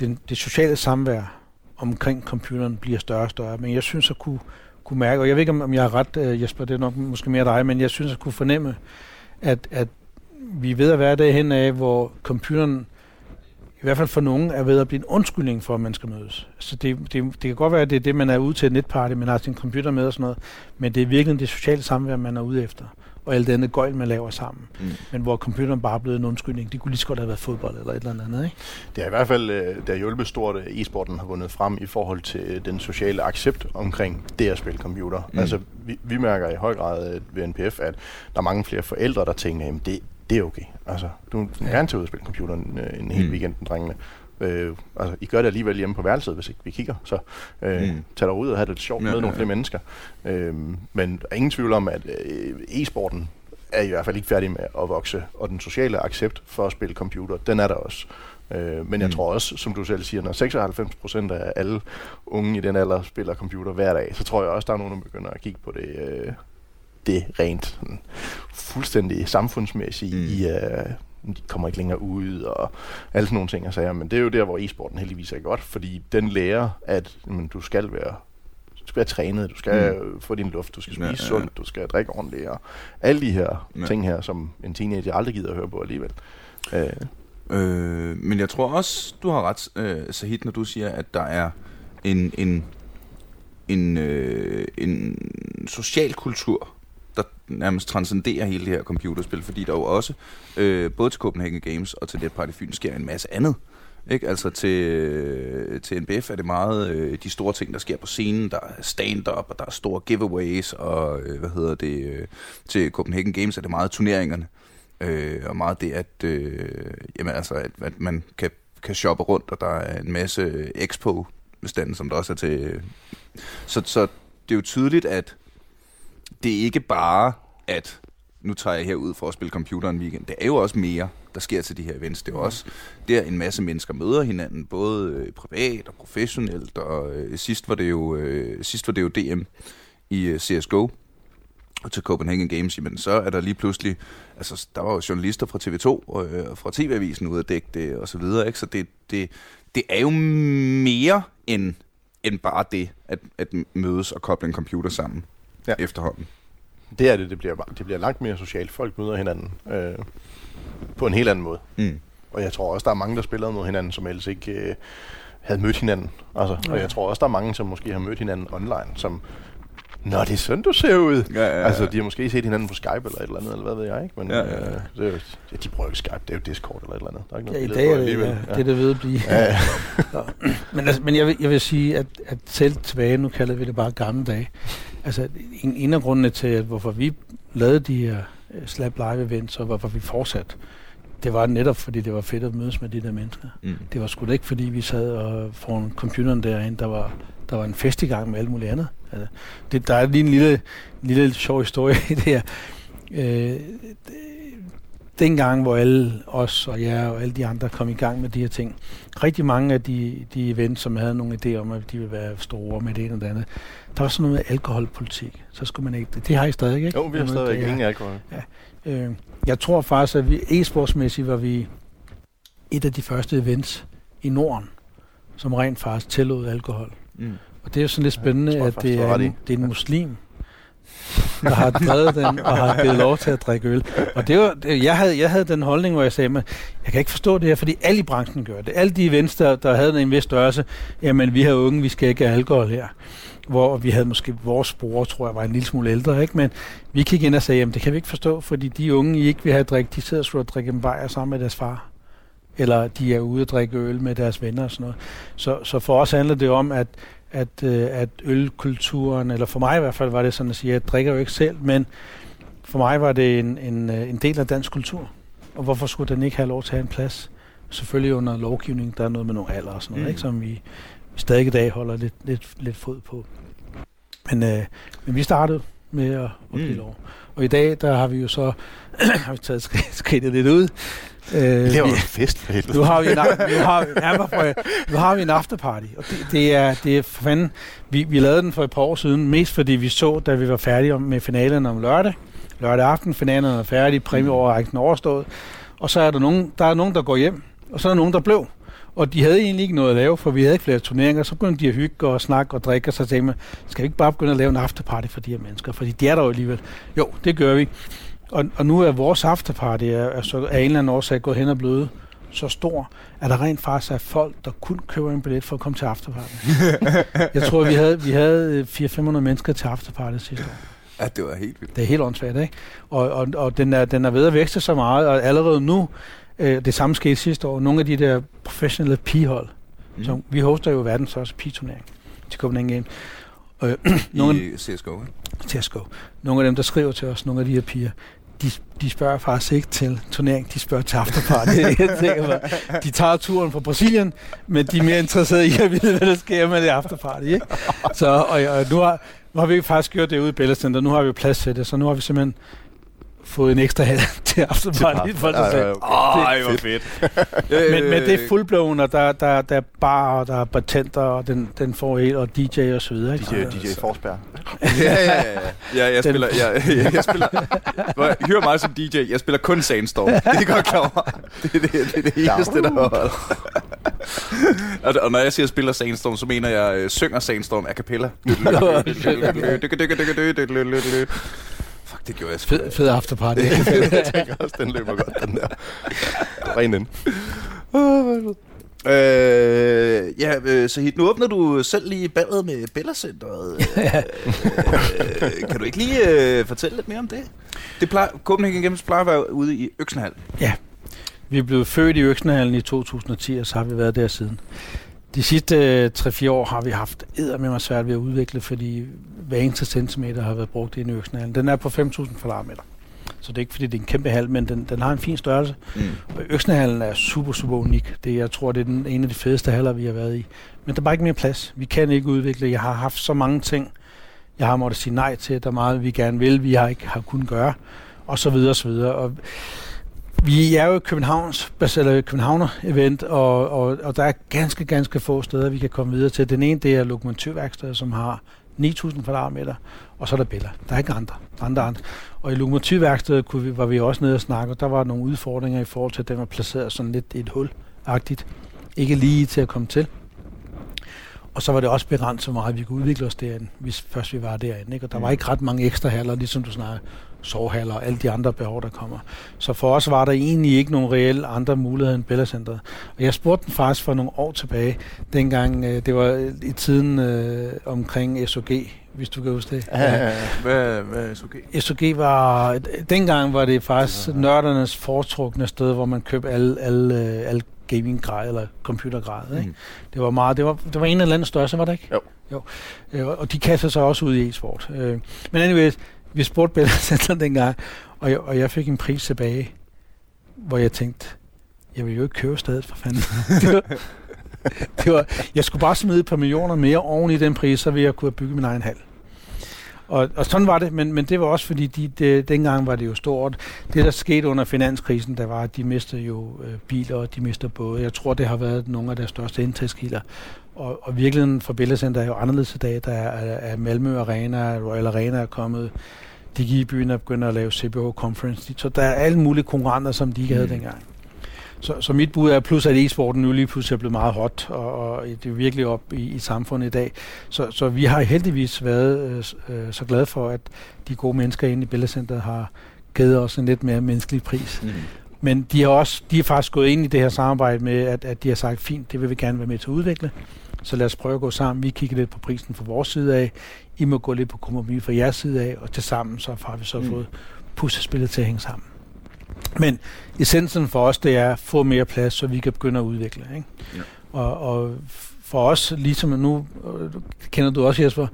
den, det sociale samvær omkring computeren bliver større og større, men jeg synes at kunne, kunne mærke, og jeg ved ikke, om, jeg har ret, øh, Jesper, det er nok måske mere dig, men jeg synes at kunne fornemme, at, at vi er ved at være derhen af, hvor computeren i hvert fald for nogen, er ved at blive en undskyldning for, at man skal mødes. Så det, det, det kan godt være, at det er det, man er ude til et netparty, man har sin computer med og sådan noget, men det er virkelig det sociale samvær, man er ude efter og alt det andet gøjl, man laver sammen. Mm. Men hvor computeren bare er blevet en undskyldning. Det kunne lige så godt have været fodbold eller et eller andet, ikke? Det er i hvert fald, øh, der hjulpet stort, at e-sporten har vundet frem i forhold til den sociale accept omkring det at spille computer. Mm. Altså, vi, vi mærker i høj grad ved NPF, at der er mange flere forældre, der tænker, at det, det er okay. Altså, du må ja. gerne tage ud og spille computer en, øh, hel mm. weekend, drengene. Øh, altså, I gør det alligevel hjemme på værelset, hvis ikke vi kigger. Så øh, mm. tag dig ud og have det sjovt ja, med ja, nogle flere mennesker. Øh, men der er ingen tvivl om, at øh, e-sporten er i hvert fald ikke færdig med at vokse, og den sociale accept for at spille computer, den er der også. Øh, men jeg mm. tror også, som du selv siger, når 96 procent af alle unge i den alder spiller computer hver dag, så tror jeg også, der er nogen, der begynder at kigge på det, øh, det rent sådan, fuldstændig samfundsmæssigt mm. i, øh, de kommer ikke længere ud, og alle sådan nogle ting og sager. Men det er jo der, hvor e-sporten heldigvis er godt, fordi den lærer, at jamen, du skal være du skal være trænet, du skal mm. få din luft, du skal spise ja, ja, ja. sundt, du skal drikke ordentligt, og alle de her ja. ting her, som en teenager aldrig gider at høre på alligevel. Øh. Øh, men jeg tror også, du har ret, øh, Sahid, når du siger, at der er en, en, en, øh, en social kultur, nærmest transcenderer hele det her computerspil, fordi der jo også, øh, både til Copenhagen Games og til Netparty Fyn, sker en masse andet. Ikke? Altså til, øh, til NBF er det meget øh, de store ting, der sker på scenen. Der er stand-up, og der er store giveaways, og øh, hvad hedder det, øh, til Copenhagen Games er det meget turneringerne. Øh, og meget det, at, øh, jamen, altså, at, at man kan, kan shoppe rundt, og der er en masse expo-standen, som der også er til... Så, så det er jo tydeligt, at det er ikke bare, at nu tager jeg herud for at spille computer en weekend. Det er jo også mere, der sker til de her events. Det er jo også der, en masse mennesker møder hinanden, både øh, privat og professionelt. Og øh, sidst, var det jo, øh, sidst var det jo DM i øh, CSGO og til Copenhagen Games, men så er der lige pludselig, altså der var jo journalister fra TV2 øh, og øh, fra TV-avisen ude at dække det og så videre, ikke? Så det, det, det er jo mere end, end bare det, at, at mødes og koble en computer sammen ja. efterhånden. Det er det, det bliver, det bliver langt mere socialt. Folk møder hinanden øh, på en helt anden måde. Mm. Og jeg tror også, der er mange, der spiller mod hinanden, som ellers ikke øh, havde mødt hinanden. Altså, ja. Og jeg tror også, der er mange, som måske har mødt hinanden online, som Nå, det er sådan, du ser ud. Ja, ja, ja. Altså, de har måske set hinanden på Skype eller et eller andet, eller hvad ved jeg, ikke? Men ja, ja, ja. Øh, det er jo, ja, de bruger ikke Skype, det er jo Discord eller et eller andet. Der er ikke noget ja, i dag er det, ja, ja. det er det ved at blive. Ja, ja. men altså, men jeg, vil, jeg vil sige, at, at selv tilbage, nu kalder vi det bare gamle dage, altså en, en af grundene til, at hvorfor vi lavede de her uh, Slap Live events, og hvorfor vi fortsatte, det var netop, fordi det var fedt at mødes med de der mennesker. Mm. Det var sgu da ikke, fordi vi sad og foran computeren derinde, der var, der var en fest i gang med alt muligt andet. Altså, det, der er lige en lille, lille sjov historie i det her. Øh, dengang, hvor alle os og jer og alle de andre kom i gang med de her ting, rigtig mange af de, de events, som havde nogle idéer om, at de ville være store med det ene og det andet, der var sådan noget med alkoholpolitik. Så skulle man ikke... Det, det har I stadig, ikke? Jo, vi har stadig ingen alkohol. Ja. Øh, jeg tror faktisk, at vi e-sportsmæssigt var vi et af de første events i Norden, som rent faktisk tillod alkohol. Mm. Og det er jo sådan lidt spændende, ja, at det er, en, det er en muslim, der har drevet den og har givet lov til at drikke øl. Og det var, det, jeg, havde, jeg havde den holdning, hvor jeg sagde, at jeg kan ikke forstå det her, fordi alle i branchen gør det. Alle de events, der, der havde en vis størrelse, jamen vi har unge, vi skal ikke have alkohol her. Hvor vi havde måske vores bror, tror jeg, var en lille smule ældre, ikke? men vi kiggede ind og sagde, jamen det kan vi ikke forstå, fordi de unge, I ikke vil have drik, de sidder og drikke en bajer sammen med deres far eller de er ude at drikke øl med deres venner og sådan noget. Så, så for os handler det om, at at, øh, at ølkulturen, eller for mig i hvert fald var det sådan at sige, at jeg drikker jo ikke selv, men for mig var det en, en, øh, en del af dansk kultur. Og hvorfor skulle den ikke have lov til at have en plads? Selvfølgelig under lovgivning, der er noget med nogle alder og sådan noget, mm. ikke, som vi stadig i dag holder lidt, lidt, lidt fod på. Men, øh, men vi startede med at, at give mm. lov. Og i dag, der har vi jo så har vi taget skridtet lidt ud, Øh, det var en fest for helvede. Nu har vi en, nu har, ja, nu har vi en afterparty, og det, det er, det er for fanden, vi, vi lavede den for et par år siden, mest fordi vi så, da vi var færdige med finalen om lørdag, lørdag aften, finalen er færdig, præmieoverrækkelsen overstået, og så er der nogen, der er nogen, der går hjem, og så er der nogen, der blev. Og de havde egentlig ikke noget at lave, for vi havde ikke flere turneringer. Så begyndte de at hygge og snakke og drikke, og så tænkte man, skal vi ikke bare begynde at lave en afterparty for de her mennesker? Fordi de er der jo alligevel. Jo, det gør vi. Og, og nu er vores afterparty er, er så af en eller anden årsag gået hen og blevet så stor, at der rent faktisk er folk, der kun køber en billet for at komme til afterparty. jeg tror, vi havde, vi havde 400-500 mennesker til afterparty sidste år. Ja, det var helt vildt. Det er helt åndssvagt, ikke? Og, og, og den, er, den er ved at vækste så meget, og allerede nu, øh, det samme skete sidste år, nogle af de der professionelle pigehold, mm. som vi hoster jo verdens største pigeturnering til Copenhagen Game. Øh, nogle I CSGO, ikke? CSGO. Nogle af dem, der skriver til os, nogle af de her piger, de, de spørger faktisk ikke til turnering, de spørger til afterparty. jeg tænker de tager turen fra Brasilien, men de er mere interesserede i at vide, hvad der sker med det afterparty. Ikke? Så, og, og nu, har, nu har vi faktisk gjort det ude i Bella Center, nu har vi plads til det, så nu har vi simpelthen fået en ekstra hal til aftenparty for sig selv. Åh, hvor fedt. men, men det er fuldblåen, og der, der, der er bar, og der er patenter, og den, den får helt, og DJ og så videre. DJ, DJ Forsberg. ja, ja, ja. ja jeg, spiller, jeg, jeg, jeg spiller, hør mig som DJ, jeg spiller kun Sandstorm. Det er godt klar over. Det er det, det, er det eneste, der holder. og, og når jeg siger spiller Sandstorm, så mener jeg uh, synger Sandstorm a cappella. Det gjorde jeg Fed, fed afterparty. jeg tænker også, den løber godt, den der. Ren ind. Øh, ja, øh, så hit, nu åbner du selv lige ballet med Bella Centeret. øh, kan du ikke lige øh, fortælle lidt mere om det? det plejer, Copenhagen Games plejer at være ude i Øksenhal. Ja, vi blev født i Øksenhallen i 2010, og så har vi været der siden. De sidste 3-4 år har vi haft æder med mig svært ved at udvikle, fordi hver eneste centimeter har været brugt i en. Den er på 5.000 kvadratmeter. Så det er ikke fordi, det er en kæmpe hal, men den, den har en fin størrelse. Mm. Og Øksnehallen er super, super unik. Det, jeg tror, det er den, en af de fedeste haller, vi har været i. Men der er bare ikke mere plads. Vi kan ikke udvikle. Jeg har haft så mange ting, jeg har måttet sige nej til. Der er meget, vi gerne vil, vi har ikke har kunnet gøre. Og så videre, og så videre. Og vi er jo Københavns, eller Københavner-event, og, og, og der er ganske, ganske få steder, vi kan komme videre til. Den ene, det er Lokomotivværkstedet, som har 9.000 kvadratmeter, og så er der Bella. Der er ikke andre. andre, andre. Og i lokomotivværkstedet kunne vi, var vi også nede og snakke, og der var nogle udfordringer i forhold til, at den var placeret sådan lidt i et hul-agtigt. Ikke lige til at komme til. Og så var det også begrænset, hvor meget vi kunne udvikle os derinde, hvis først vi var derinde. Ikke? Og der var mm. ikke ret mange ekstra haller, ligesom du snakker, sovehaller og alle de andre behov, der kommer. Så for os var der egentlig ikke nogen reelle andre muligheder end Bella Center. Og jeg spurgte den faktisk for nogle år tilbage, dengang øh, det var i tiden øh, omkring SOG, hvis du kan huske det. Ja, ja, ja. Hvad, hvad er SOG? SOG var, dengang var det faktisk nørdernes foretrukne sted, hvor man købte alle, alle, alle gaming-grej eller computergrej. Ikke? Mm. Det var meget, det var, det var en eller anden størrelse, var det ikke? Jo. jo. Øh, og de kaster sig også ud i e-sport. Øh, men anyways, vi spurgte Bellacenter dengang, og jeg, og jeg fik en pris tilbage, hvor jeg tænkte, jeg vil jo ikke købe stedet for fanden. det, var, det var, jeg skulle bare smide et par millioner mere oven i den pris, så ville jeg kunne bygge min egen hal. Og, og sådan var det, men, men det var også fordi, de, de, dengang var det jo stort. Det, der skete under finanskrisen, der var, at de mistede jo øh, biler, og de mistede både. Jeg tror, det har været nogle af deres største indtægtskilder. Og, og virkeligheden for Billedcenter er jo anderledes i dag. Der er, er Malmø Arena, Royal Arena er kommet. De i byen er begyndt at lave CBH Conference. Så der er alle mulige konkurrenter, som de ikke havde mm. dengang. Så, så mit bud er, plus at e-sporten nu lige pludselig er blevet meget hot, og, og det er virkelig op i, i samfundet i dag. Så, så vi har heldigvis været øh, så glade for, at de gode mennesker inde i Billedcenteret har givet os en lidt mere menneskelig pris. Mm. Men de har også, de har faktisk gået ind i det her samarbejde med, at, at de har sagt, fint, det vil vi gerne være med til at udvikle. Så lad os prøve at gå sammen. Vi kigger lidt på prisen fra vores side af. I må gå lidt på kompromis fra jeres side af, og til sammen så har vi så mm. fået puslespillet til at hænge sammen. Men essensen for os, det er at få mere plads, så vi kan begynde at udvikle. Ikke? Ja. Og, og for os, ligesom nu, øh, kender du også Jesper,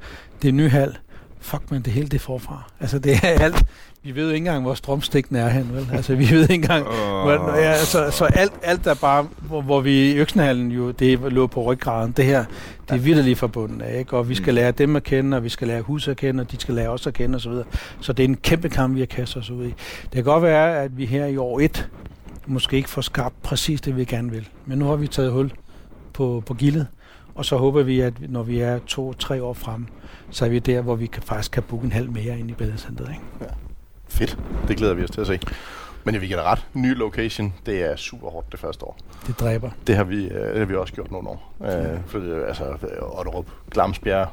det er ny hal. Fuck man, det hele det forfra. Altså det er alt, vi ved jo ikke engang, hvor strømstikken er hen, vel? Altså, vi ved ikke engang... Hvor, ja, så, så alt, alt der bare... Hvor, hvor vi i Øksenhallen jo, det lå på ryggraden. Det her, det er vidderligt forbundet af, ikke? Og vi skal mm. lære dem at kende, og vi skal lære huset at kende, og de skal lære os at kende, osv. Så, så det er en kæmpe kamp, vi har kastet os ud i. Det kan godt være, at vi her i år et måske ikke får skabt præcis det, vi gerne vil. Men nu har vi taget hul på, på gildet, og så håber vi, at når vi er to-tre år frem, så er vi der, hvor vi kan, faktisk kan booke en halv mere ind i badecentret. Ikke? Ja. Fedt. Det glæder vi os til at se. Men vi giver ret. Ny location, det er super hårdt det første år. Det dræber. Det har vi, øh, det har vi også gjort nogle år. Øh, for det, altså, Otterup, Glamsbjerg,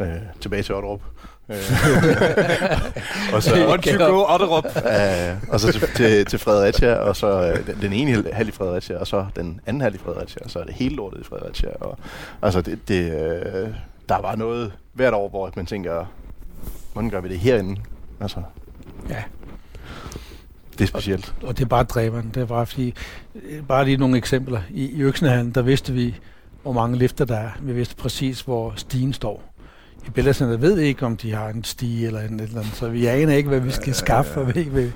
øh, tilbage til Otterup. Øh, og så, Once you go, Otterup. øh, og så til, til, til Fredericia, og så øh, den, den ene hal- halv i Fredericia, og så den anden halv i Fredericia, og så er det hele lortet i Fredericia. Og, altså, det, det, øh, der var noget hvert år, hvor man tænker, hvordan gør vi det herinde? Altså, Ja. det er specielt. Og det er bare dræberen. Det er bare fordi, øh, bare lige nogle eksempler. I, i Øksenhallen, der vidste vi, hvor mange lifter der er. Vi vidste præcis, hvor stigen står. I Bella Center ved ikke, om de har en stige eller en eller andet, så vi aner ikke, hvad vi skal skaffe. Og vi, vi.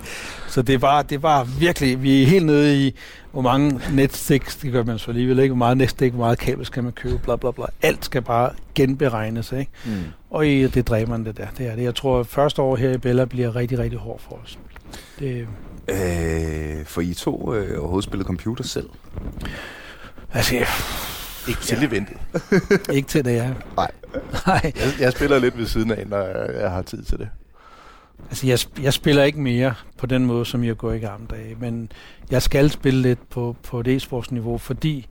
Så det bare, det bare virkelig, vi er helt nede i, hvor mange netsticks, det gør man så alligevel ikke, hvor meget netstik, hvor meget kabel skal man købe, bla bla bla. Alt skal bare genberegnes, ikke? Mm. Og i, det dræber man det der. Det er det. Jeg tror, at første år her i Bella bliver rigtig, rigtig hårdt for os. Det, Øh, for I to øh, overhovedet spillet computer selv? altså, Ikke til eventet. ikke til det, jeg. Nej. Nej. Jeg, jeg spiller lidt ved siden af, når jeg, har tid til det. Altså, jeg, jeg spiller ikke mere på den måde, som jeg går i gamle dage, men jeg skal spille lidt på, på et e-sportsniveau, fordi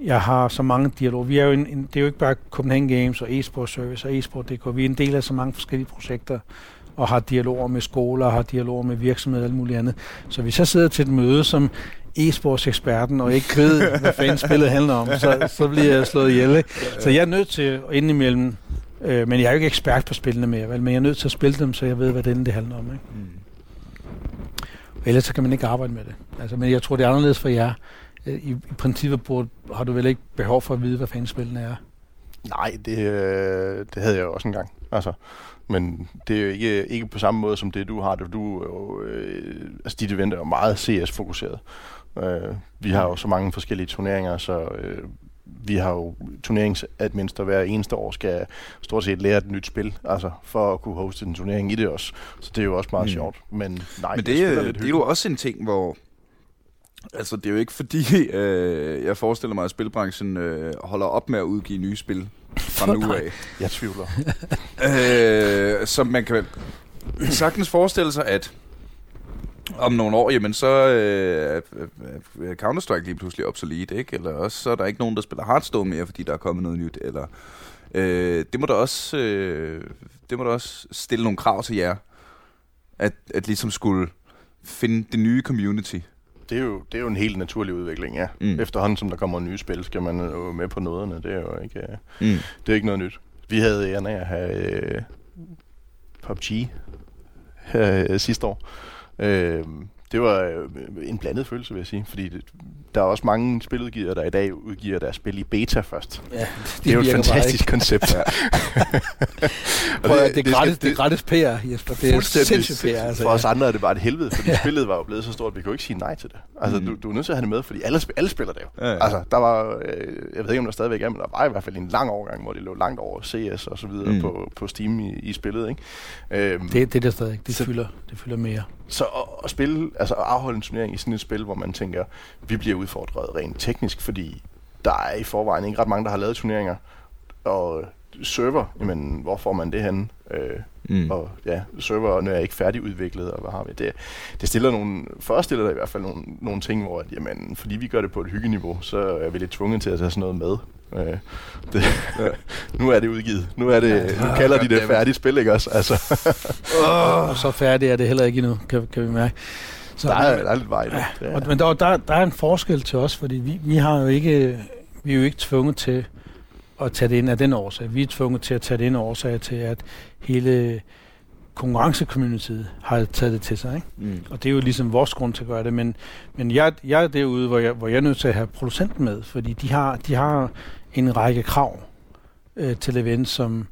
jeg har så mange dialoger. Vi er jo en, en, det er jo ikke bare Copenhagen Games og e-sport service og e-sport.dk. Vi er en del af så mange forskellige projekter og har dialoger med skoler, har dialoger med virksomheder og alt muligt andet. Så hvis jeg sidder til et møde som e-sportseksperten og ikke ved, hvad fanden spillet handler om, så, så bliver jeg slået ihjel. Ikke? Så jeg er nødt til at indimellem, øh, men jeg er jo ikke ekspert på spillene mere, vel? men jeg er nødt til at spille dem, så jeg ved, hvad det, det handler om. Ikke? Mm. Ellers så kan man ikke arbejde med det. Altså, men jeg tror, det er anderledes for jer. Øh, I, i princippet burde, har du vel ikke behov for at vide, hvad fanden spillene er? Nej, det, øh, det havde jeg jo også engang. Altså, men det er jo ikke, ikke på samme måde som det, du har. Det. Du, øh, altså, dit event er jo meget CS-fokuseret. Øh, vi har jo så mange forskellige turneringer, så øh, vi har jo turneringsadminister hver eneste år skal stort set lære et nyt spil, altså for at kunne hoste en turnering i det også. Så det er jo også meget Mm. sjovt. Men nej, Men det, er, det er jo også en ting, hvor... Altså, det er jo ikke fordi, øh, jeg forestiller mig, at spilbranchen øh, holder op med at udgive nye spil fra nu af. Jeg tvivler. øh, så man kan sagtens forestille sig, at om nogle år, jamen så øh, er- er Counter-Strike lige pludselig obsolet, ikke? Eller også så er der ikke nogen, der spiller Hearthstone mere, fordi der er kommet noget nyt, eller... Øh, det må da også, øh, det må da også stille nogle krav til jer, at, at ligesom skulle finde det nye community. Det er, jo, det er jo en helt naturlig udvikling, ja. Mm. Efterhånden som der kommer nye spil, skal man jo med på noderne. Det er jo ikke, øh, Mm. det er ikke noget nyt. Vi havde æren af at have øh, PUBG øh, sidste år. Øh, det var øh, en blandet følelse, vil jeg sige. Fordi det, der er også mange spiludgivere, der i dag udgiver deres spil i beta først. Ja, Det er jo et fantastisk koncept. Ja. Prøv, det, det, er gratis, skal- det er gratis PR, Jesper. Det er sindssygt PR. Altså, For os andre er det bare et helvede, fordi ja. spillet var jo blevet så stort, at vi kunne ikke sige nej til det. Altså, Mm. du, du er nødt til at have det med, fordi alle, sp- alle spiller det jo. Ja, ja. Altså, der var, øh, jeg ved ikke, om der stadigvæk er, men der var i hvert fald en lang overgang, hvor det lå langt over CS og så videre Mm. mm. på, på Steam i, i spillet, ikke? Øhm, Det, det er der stadig. Det Så- fylder, det fylder mere. Så at, at spille, altså at afholde en turnering i sådan et spil, hvor man tænker, vi bliver udfordret rent teknisk, fordi der er i forvejen ikke ret mange, der har lavet turneringer, og server, jamen, hvor får man det henne? Øh, Mm. og ja, serverne er ikke færdigudviklet, og hvad har vi? Det, det stiller nogle, for os stiller det i hvert fald nogle, nogle ting, hvor at, jamen, fordi vi gør det på et hyggeniveau, så er vi lidt tvunget til at tage sådan noget med. Øh, det, Ja. nu er det udgivet. Nu, er det, nu kalder de det færdigt spil, ikke også? Altså, Og så færdig er det heller ikke endnu, kan, kan vi mærke. Så, der, er, der er lidt vej. Ja, Og, men der, der, der er en forskel til os, fordi vi, vi, har jo ikke, vi er jo ikke tvunget til at tage det ind af den årsag. Vi er tvunget til at tage det ind af årsag til, at hele konkurrencecommunityet har taget det til sig. Ikke? Mm. Og det er jo ligesom vores grund til at gøre det. Men, men jeg, jeg er derude, hvor jeg, hvor jeg er nødt til at have producenten med, fordi de har, de har en række krav øh, til event, som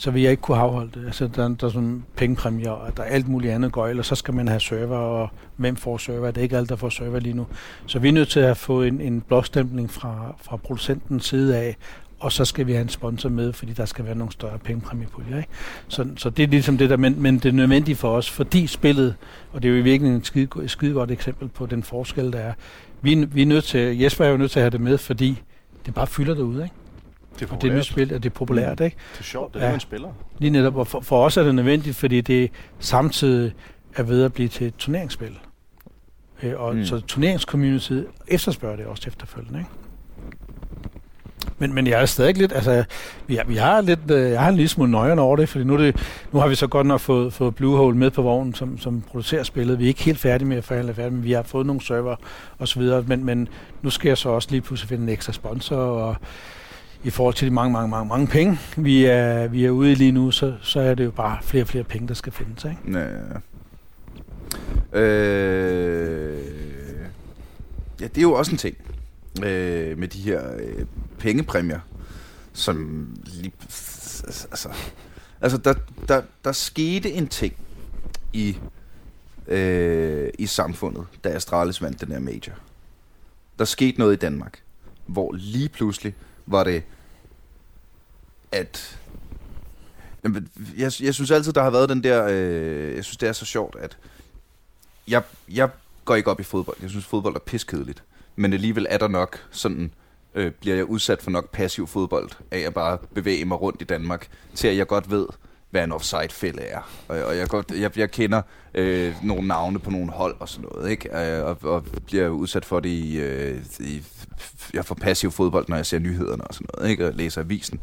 så vil jeg ikke kunne afholde det. Altså, der, der er sådan pengepræmier, og der er alt muligt andet gøjl, og så skal man have server, og hvem får server? Det er ikke alt, der får server lige nu. Så vi er nødt til at få en, en blåstempling fra, fra producentens side af, og så skal vi have en sponsor med, fordi der skal være nogle større pengepræmiepuljer. Ikke? Så, så det er ligesom det der, men, men det er nødvendigt for os, fordi spillet, og det er jo i virkeligheden et skide, et skide godt eksempel på den forskel, der er. Vi, vi er nødt til, Jesper er jo nødt til at have det med, fordi det bare fylder derude, ikke? Det er Og det er nyt spil, og det er populært, ikke? Det er sjovt, det er Ja. man spiller. Lige netop, og for, for os er det nødvendigt, fordi det samtidig er ved at blive til et turneringsspil. Øh, og Mm. mm. så turneringscommunity efterspørger det også efterfølgende, ikke? Men, men jeg er stadig lidt, altså, vi har, vi har lidt, øh, jeg har en lille smule nøjeren over det, fordi nu, det, nu har vi så godt nok fået, fået Bluehole med på vognen, som, som producerer spillet. Vi er ikke helt færdige med at forhandle færdigt, men vi har fået nogle server og så videre. Men, men nu skal jeg så også lige pludselig finde en ekstra sponsor, og i forhold til de mange, mange, mange, mange penge, vi er, vi er ude i lige nu, så, så er det jo bare flere og flere penge, der skal findes, ikke? Ja, ja. Øh, ja, det er jo også en ting øh, med de her øh, pengepræmier, som lige, altså, altså der, der, der skete en ting i, øh, i samfundet, da Astralis vandt den her major. Der skete noget i Danmark, hvor lige pludselig var det, at jeg, jeg synes altid, der har været den der... Øh, jeg synes, det er så sjovt, at... Jeg, jeg går ikke op i fodbold. Jeg synes, fodbold er piskedeligt. Men alligevel er der nok sådan... Øh, bliver jeg udsat for nok passiv fodbold, af at bare bevæge mig rundt i Danmark, til at jeg godt ved, hvad en offside-fælde er. Og, og jeg, godt, jeg, jeg kender øh, nogle navne på nogle hold og sådan noget, ikke? Øh, og, og bliver udsat for det i, øh, i... Jeg får passiv fodbold, når jeg ser nyhederne og sådan noget, ikke? Og læser avisen.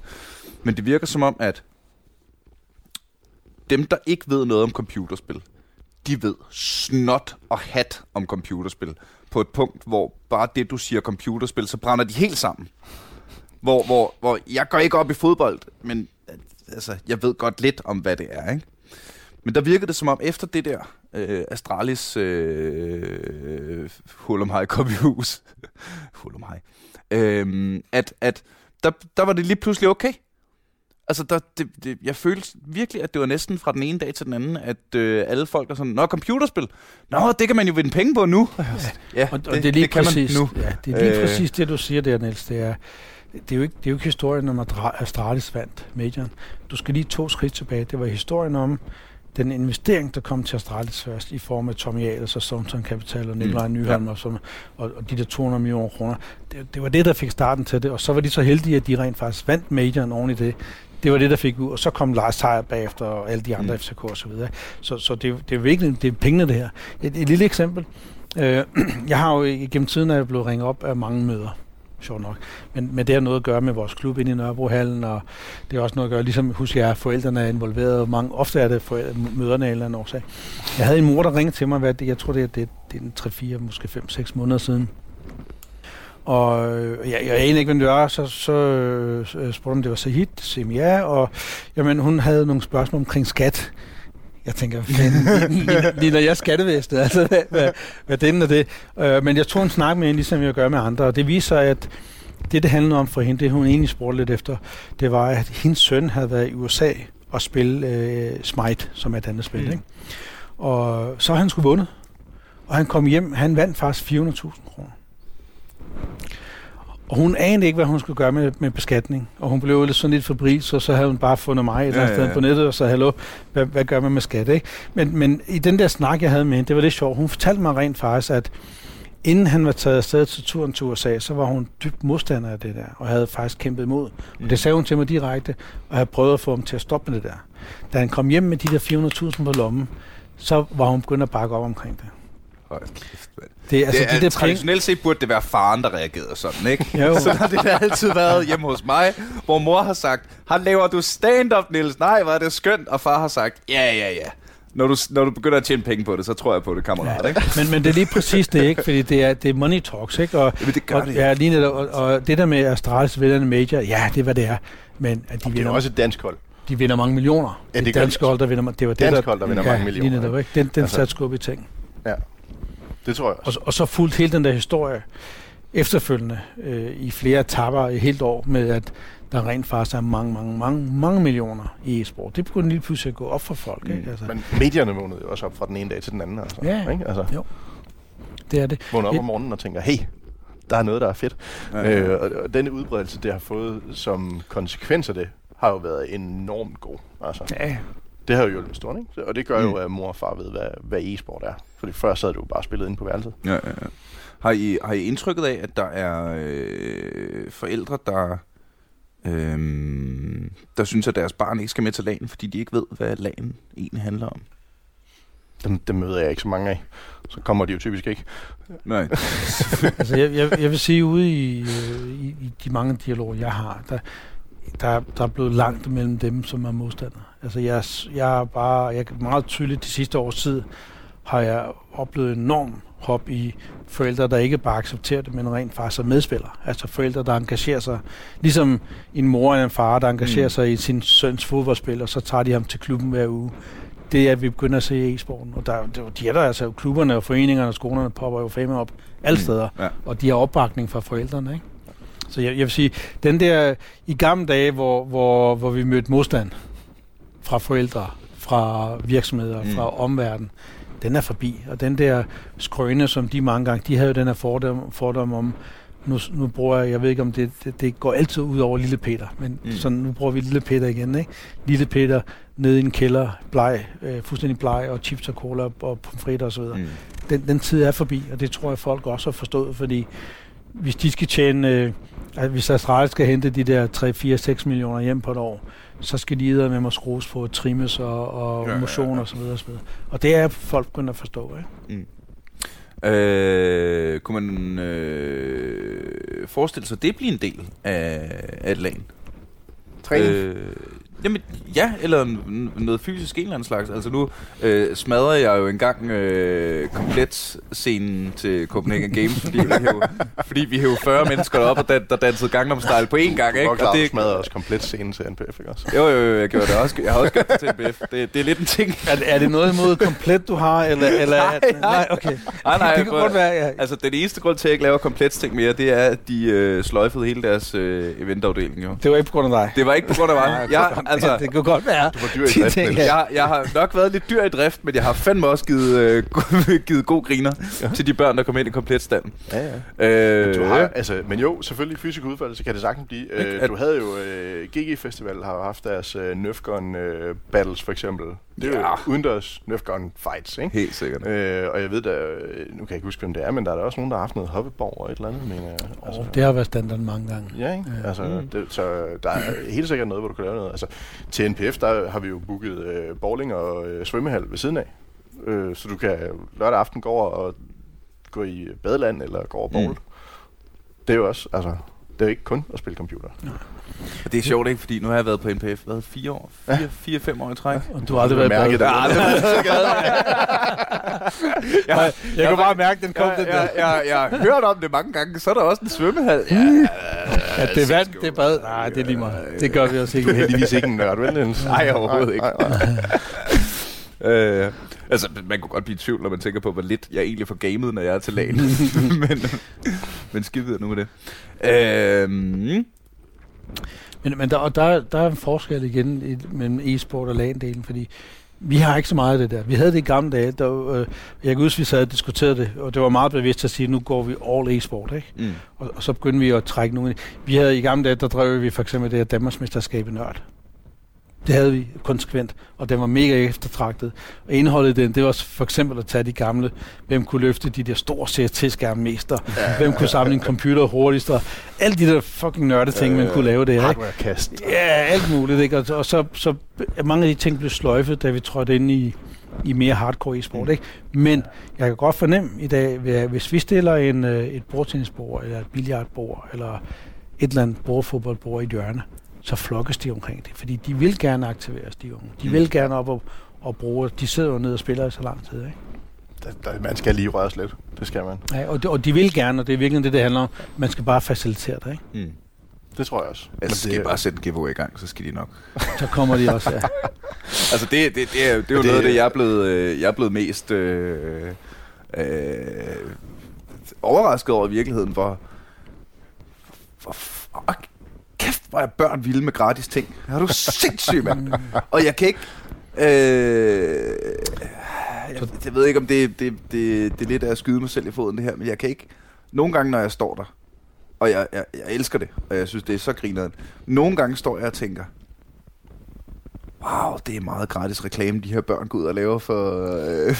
Men det virker som om, at dem, der ikke ved noget om computerspil, de ved snot og hat om computerspil. På et punkt, hvor bare det, du siger computerspil, så brænder de helt sammen. Hvor, hvor, hvor jeg går ikke op i fodbold, men altså, jeg ved godt lidt om, hvad det er. Ikke? Men der virkede det som om, efter det der øh, Astralis øh, Hulum High kom i hus, Hulum High, øh, at, at der, der var det lige pludselig okay. Altså, der, det, det, jeg følte virkelig, at det var næsten fra den ene dag til den anden, at øh, alle folk er sådan, Nå, computerspil. Nå, det kan man jo vinde penge på nu. Ja, Og, og det, det er lige det kan præcis, man nu. Ja, det er lige Øh. præcis det, du siger der, Niels. Det er, det er, jo ikke, det er jo ikke historien om, at Astralis vandt majoren. Du skal lige to skridt tilbage. Det var historien om den investering, der kom til Astralis først, i form af Tommy Ahlers og Stoneton Capital og Nikolaj Mm, mm, Nyholm og, sådan, og, og de der 200 millioner kroner. Det, det var det, der fik starten til det, og så var de så heldige, at de rent faktisk vandt majoren oven i det. Det var det, der fik ud, og så kom Lars Seier bagefter, og alle de andre Mm. mm. FCK og så videre. Så, så det, det er virkelig det er pengene, det her. Et, et lille eksempel. Øh, jeg har jo igennem tiden er jeg blevet ringet op af mange møder, sjovt nok. Men, men det har noget at gøre med vores klub inde i Nørrebrohallen, og det har også noget at gøre, ligesom husk jeg, forældrene er involveret, og mange, ofte er det forældre, møderne af en eller anden årsag. Jeg havde en mor, der ringede til mig, hvad det, jeg tror det er, det, det er 3-4, måske 5-6 måneder siden. Og ja, jeg, jeg ikke, hvem det var, så, så øh, spurgte om det var Sahid, sagde ja, og jamen, hun havde nogle spørgsmål omkring skat. Jeg tænker, fanden, når jeg skattevæsenet, altså, hvad, hvad, hvad den er det. Øh, men jeg tog en snak med hende, ligesom jeg gør med andre, og det viser, at det, det handlede om for hende, det hun egentlig spurgte lidt efter, det var, at hendes søn havde været i USA og spille øh, Smite, som er et andet spil, Mm. ikke? Og så han skulle vundet. Og han kom hjem, han vandt faktisk 400.000 kroner. Og hun anede ikke, hvad hun skulle gøre med, med beskatning. Og hun blev lidt sådan lidt febrilsk, så, så havde hun bare fundet mig et eller andet Ja, ja, sted ja. på nettet og så, hallo, hvad, hvad gør man med skat, ikke? Men, men i den der snak, jeg havde med hende, det var lidt sjovt. Hun fortalte mig rent faktisk, at inden han var taget afsted til turen til USA, så var hun dybt modstander af det der, og havde faktisk kæmpet imod. Mm. Og det sagde hun til mig direkte, og havde prøvet at få ham til at stoppe med det der. Da han kom hjem med de der 400.000 på lommen, så var hun begyndt at bakke op omkring det. Hold kæft, mand. Det, altså, det er, de der traditionelt set burde det være faren, der reagerede sådan, ikke? Jo. Så har det da altid været hjemme hos mig, hvor mor har sagt, har laver du stand-up, Niels? Nej, er det skønt. Og far har sagt, ja, ja, ja. Når du, når du begynder at tjene penge på det, så tror jeg på det, kammerat, ikke? men, men det er lige præcis det, ikke? Fordi det er, det er money talks, ikke? Og, Jamen, det gør og, det. Ja, lige netop, og, og det der med Astralis vinderne major, ja, det er, hvad det er. Men at de Det er vinder, jo også et dansk hold. de vinder mange millioner. Ja, det det er også. hold, der vinder, det var det, Dansk der, hold, der vinder ja, mange millioner, Lige netop, ikke? Den, den Altså- satte skub i ting. Ja, det tror jeg Og, også. og så fuldt hele den der historie efterfølgende øh, i flere etapper i helt år med, at der rent faktisk er mange, mange, mange, mange millioner i e-sport. Det begyndte lige pludselig at gå op for folk. Mm. Ikke? Altså, Men medierne vågnede jo også op fra den ene dag til den anden. Altså, Ja. Ikke? Altså, Jo. det er det. vågner op Et- om morgenen og tænker, hey, der er noget, der er fedt. Ja, Øh, og, og denne udbredelse, det har fået som konsekvens af det, har jo været enormt god. Altså, Ja, det har jo hjulpet stort, ikke? Og det gør jo, Mm. at mor og far ved, hvad, hvad e-sport er. Fordi før sad du jo bare spillet inde på værelset. Ja, ja, ja. Har I, har I indtrykket af, at der er øh, forældre, der, øh, der synes, at deres barn ikke skal med til lagen, fordi de ikke ved, hvad lagen egentlig handler om? dem, dem møder jeg ikke så mange af. Så kommer de jo typisk ikke. Nej. altså, jeg, jeg, jeg vil sige, ude i, øh, i, i de mange dialoger, jeg har, der, der, der er blevet langt mellem dem, som er modstandere. Altså, jeg, jeg er bare, jeg er meget tydeligt de sidste års tid, har jeg oplevet enorm hop i forældre, der ikke bare accepterer det, men rent faktisk er medspiller. Altså forældre, der engagerer sig, ligesom en mor eller en far, der engagerer mm. sig i sin søns fodboldspil, og så tager de ham til klubben hver uge. Det er, at vi begynder at se i sporten. Og der, de er der altså, klubberne og foreningerne og skolerne popper jo fame op alle mm. steder. Ja. Og de har opbakning fra forældrene, ikke? Så jeg, jeg vil sige, den der i gamle dage, hvor, hvor, hvor vi mødte modstand fra forældre, fra virksomheder, mm. fra omverdenen, den er forbi. Og den der skrøne, som de mange gange, de havde jo den her fordom, fordom om, nu, nu bruger jeg, jeg ved ikke om det, det, det går altid ud over Lille Peter, men mm. sådan, nu bruger vi Lille Peter igen, ikke? Lille Peter nede i en kælder, bleg, øh, fuldstændig bleg, og chips og cola og og så videre. Mm. Den, den tid er forbi, og det tror jeg folk også har forstået, fordi hvis de skal tjene, øh, at hvis Astralis skal hente de der 3, 4, 6 millioner hjem på et år, så skal de med mig skrues på trimmes og, og ja, motion ja, ja. og så videre, og så videre. Og det er folk begyndt at forstå, ikke? Mm. Øh, kunne man øh, forestille sig, at det bliver en del af, af et lag? Træning? Øh, Jamen, ja, eller noget fysisk en eller anden slags. Altså nu øh, smadrede jeg jo engang øh, komplet scenen til Copenhagen Games, fordi vi hævde, fordi vi hævde 40 mennesker op, og dan, der dansede Gangnam Style på én gang, ikke? Og det smadrede også komplet scenen til NPF, ikke også? Jo, jo, jo, jeg gjorde det også. Jeg har også gjort det til NPF. Det, det er lidt en ting. Er, er det noget imod komplet, du har, eller... eller nej, nej. nej, okay. Nej, nej, det, det kan godt være, ja. Altså, den eneste grund til, at jeg ikke laver komplet ting mere, det er, at de øh, sløjfede hele deres øh, eventafdeling, jo. Det var ikke på grund af dig. Det var ikke på grund af mig. Jeg, altså, det kunne godt være. Du var dyr i drift, jeg, jeg har nok været lidt dyr i drift, men jeg har fandme også givet, øh, givet god griner ja. til de børn, der kom ind i kompletstanden. Ja, ja. Øh, men, du har, altså, men jo, selvfølgelig fysisk udfaldelse kan det sagtens blive. Øh, du havde jo, øh, GG Festival har haft deres øh, Nerf Gun øh, battles for eksempel. Det er ja. jo udendørs Nerf Gun fights, ikke? Helt sikkert. Øh, og jeg ved da, nu kan jeg ikke huske, hvem det er, men der er der også nogen, der har haft noget hoppeborg og et eller andet. Men, øh, altså, oh, det har været standard mange gange. Ja, ikke? Ja. Altså, mm. det, så der er helt sikkert noget, hvor du kan lave noget. Altså, til NPF, der har vi jo booket øh, bowling og øh, svømmehal ved siden af. Øh, så du kan lørdag aften gå over og gå i badeland eller gå over bowl. Mm. Det er jo også, altså, det er jo ikke kun at spille computer. Ja. Og det er sjovt, ikke? Fordi nu har jeg været på NPF, hvad, fire år? Fire, ja. fire fem år i træk. Ja. Og du har aldrig været mærket det. Jeg, aldrig jeg, jeg kunne bare mærke, den kom. Jeg, den jeg, jeg, jeg, har hørt om det mange gange, så er der også en svømmehal. Ja, ja det er vand, det er bad. Nej, det er lige meget. Det gør vi også ikke. Heldigvis ikke en nørd, vel? Nej, overhovedet ikke. øh, altså, man kunne godt blive i tvivl, når man tænker på, hvor lidt jeg egentlig får gamet, når jeg er til lagen. men, men skidt nu med det. Øh, men, men der, der, der er en forskel igen i, mellem e-sport og LAN-delen, fordi vi har ikke så meget af det der. Vi havde det i gamle dage. Der, øh, jeg kan huske, vi sad og diskuterede det, og det var meget bevidst at sige, at nu går vi all e-sport. Ikke? Mm. Og, og, så begyndte vi at trække nogle... Vi havde i gamle dage, der drev vi for eksempel det her Danmarksmesterskab i Nørd. Det havde vi konsekvent, og den var mega eftertragtet. Og indholdet i den, det var for eksempel at tage de gamle, hvem kunne løfte de der store CRT-skærme mest, og ja, hvem kunne samle en computer hurtigst, og alle de der fucking nørde ting, man kunne lave der. Hardware-kast. Ja, alt muligt. Ikke? Og, og så, så mange af de ting blev sløjfet, da vi trådte ind i, i mere hardcore e-sport. Mm. Ikke? Men jeg kan godt fornemme i dag, hvis vi stiller en, øh, et bordtennisbord, eller et billiardbord, eller et eller andet bordfodboldbord i et hjørne, så flokkes de omkring det, fordi de vil gerne aktiveres, de unge. De mm. vil gerne op og, og bruge, de sidder jo nede og spiller i så lang tid, ikke? Der, der, man skal lige røres lidt, det skal man. Ja, og de, og de vil gerne, og det er virkelig det, det handler om. Man skal bare facilitere det, ikke? Mm. Det tror jeg også. Jeg skal det, bare sætte en giveaway i gang, så skal de nok. så kommer de også, ja. altså det, det, det, er, det er jo det, noget af det, jeg er blevet, øh, jeg er blevet mest øh, øh, overrasket over i virkeligheden, hvor, hvor fuck, hvor er børn vilde med gratis ting. Er du sindssyg, mand? Og jeg kan ikke... Øh, jeg, jeg ved ikke, om det, det, det, det er lidt af at skyde mig selv i foden, det her, men jeg kan ikke... Nogle gange, når jeg står der, og jeg, jeg, jeg elsker det, og jeg synes, det er så grineren. Nogle gange står jeg og tænker, wow, det er meget gratis reklame, de her børn går ud og laver for, øh,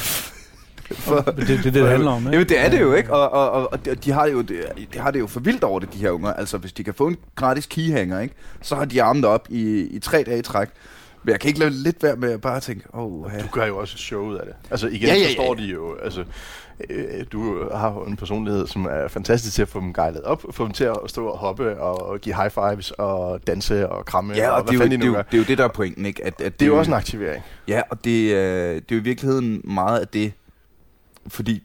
for, det er det, det, det handler om, ikke? Jamen, det er det jo, ikke? Og, og, og, og de, har jo, de, de har det jo for vildt over det, de her unger. Altså, hvis de kan få en gratis keyhanger, ikke? Så har de armet op i, i tre dage i træk. Men jeg kan ikke lade lidt være med at bare tænke, oh, Du gør jo også et show ud af det. Altså igen, Ja, ja, ja, ja, ja, så står ja. de jo, altså, øh, du har jo en personlighed, som er fantastisk til at få dem gejlet op, få dem til at stå og hoppe og give high fives og danse og kramme. Ja, og, hvad det, er jo, det, de det er jo det, der er pointen, ikke? At, at Det er jo også en aktivering. Ja, og det, er, det er jo i virkeligheden meget af det, fordi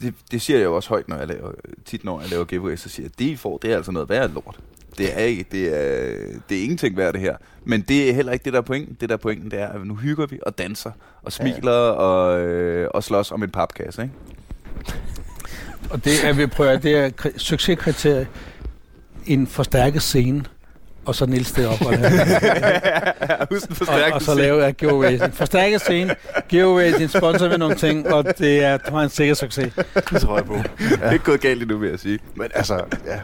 det, det siger jeg jo også højt, når jeg laver, tit når jeg laver giveaways, så siger jeg, det I får, det er altså noget værd lort. Det er ikke, det er, det er ingenting værd det her. Men det er heller ikke det, der er pointen. Det der er pointen, det er, at nu hygger vi og danser og smiler ja. og, øh, og slås om en papkasse, ikke? Og det er, vi prøver, det er kri- succeskriterie. En forstærket scene, og så Niels det op. Og, og, og så lave af giveaways. En forstærket scene, giveaways, en sponsor med nogle ting, og det er, det var en sikker succes. Det tror jeg på. Det er ikke gået galt endnu, vil jeg sige. Men altså, ja.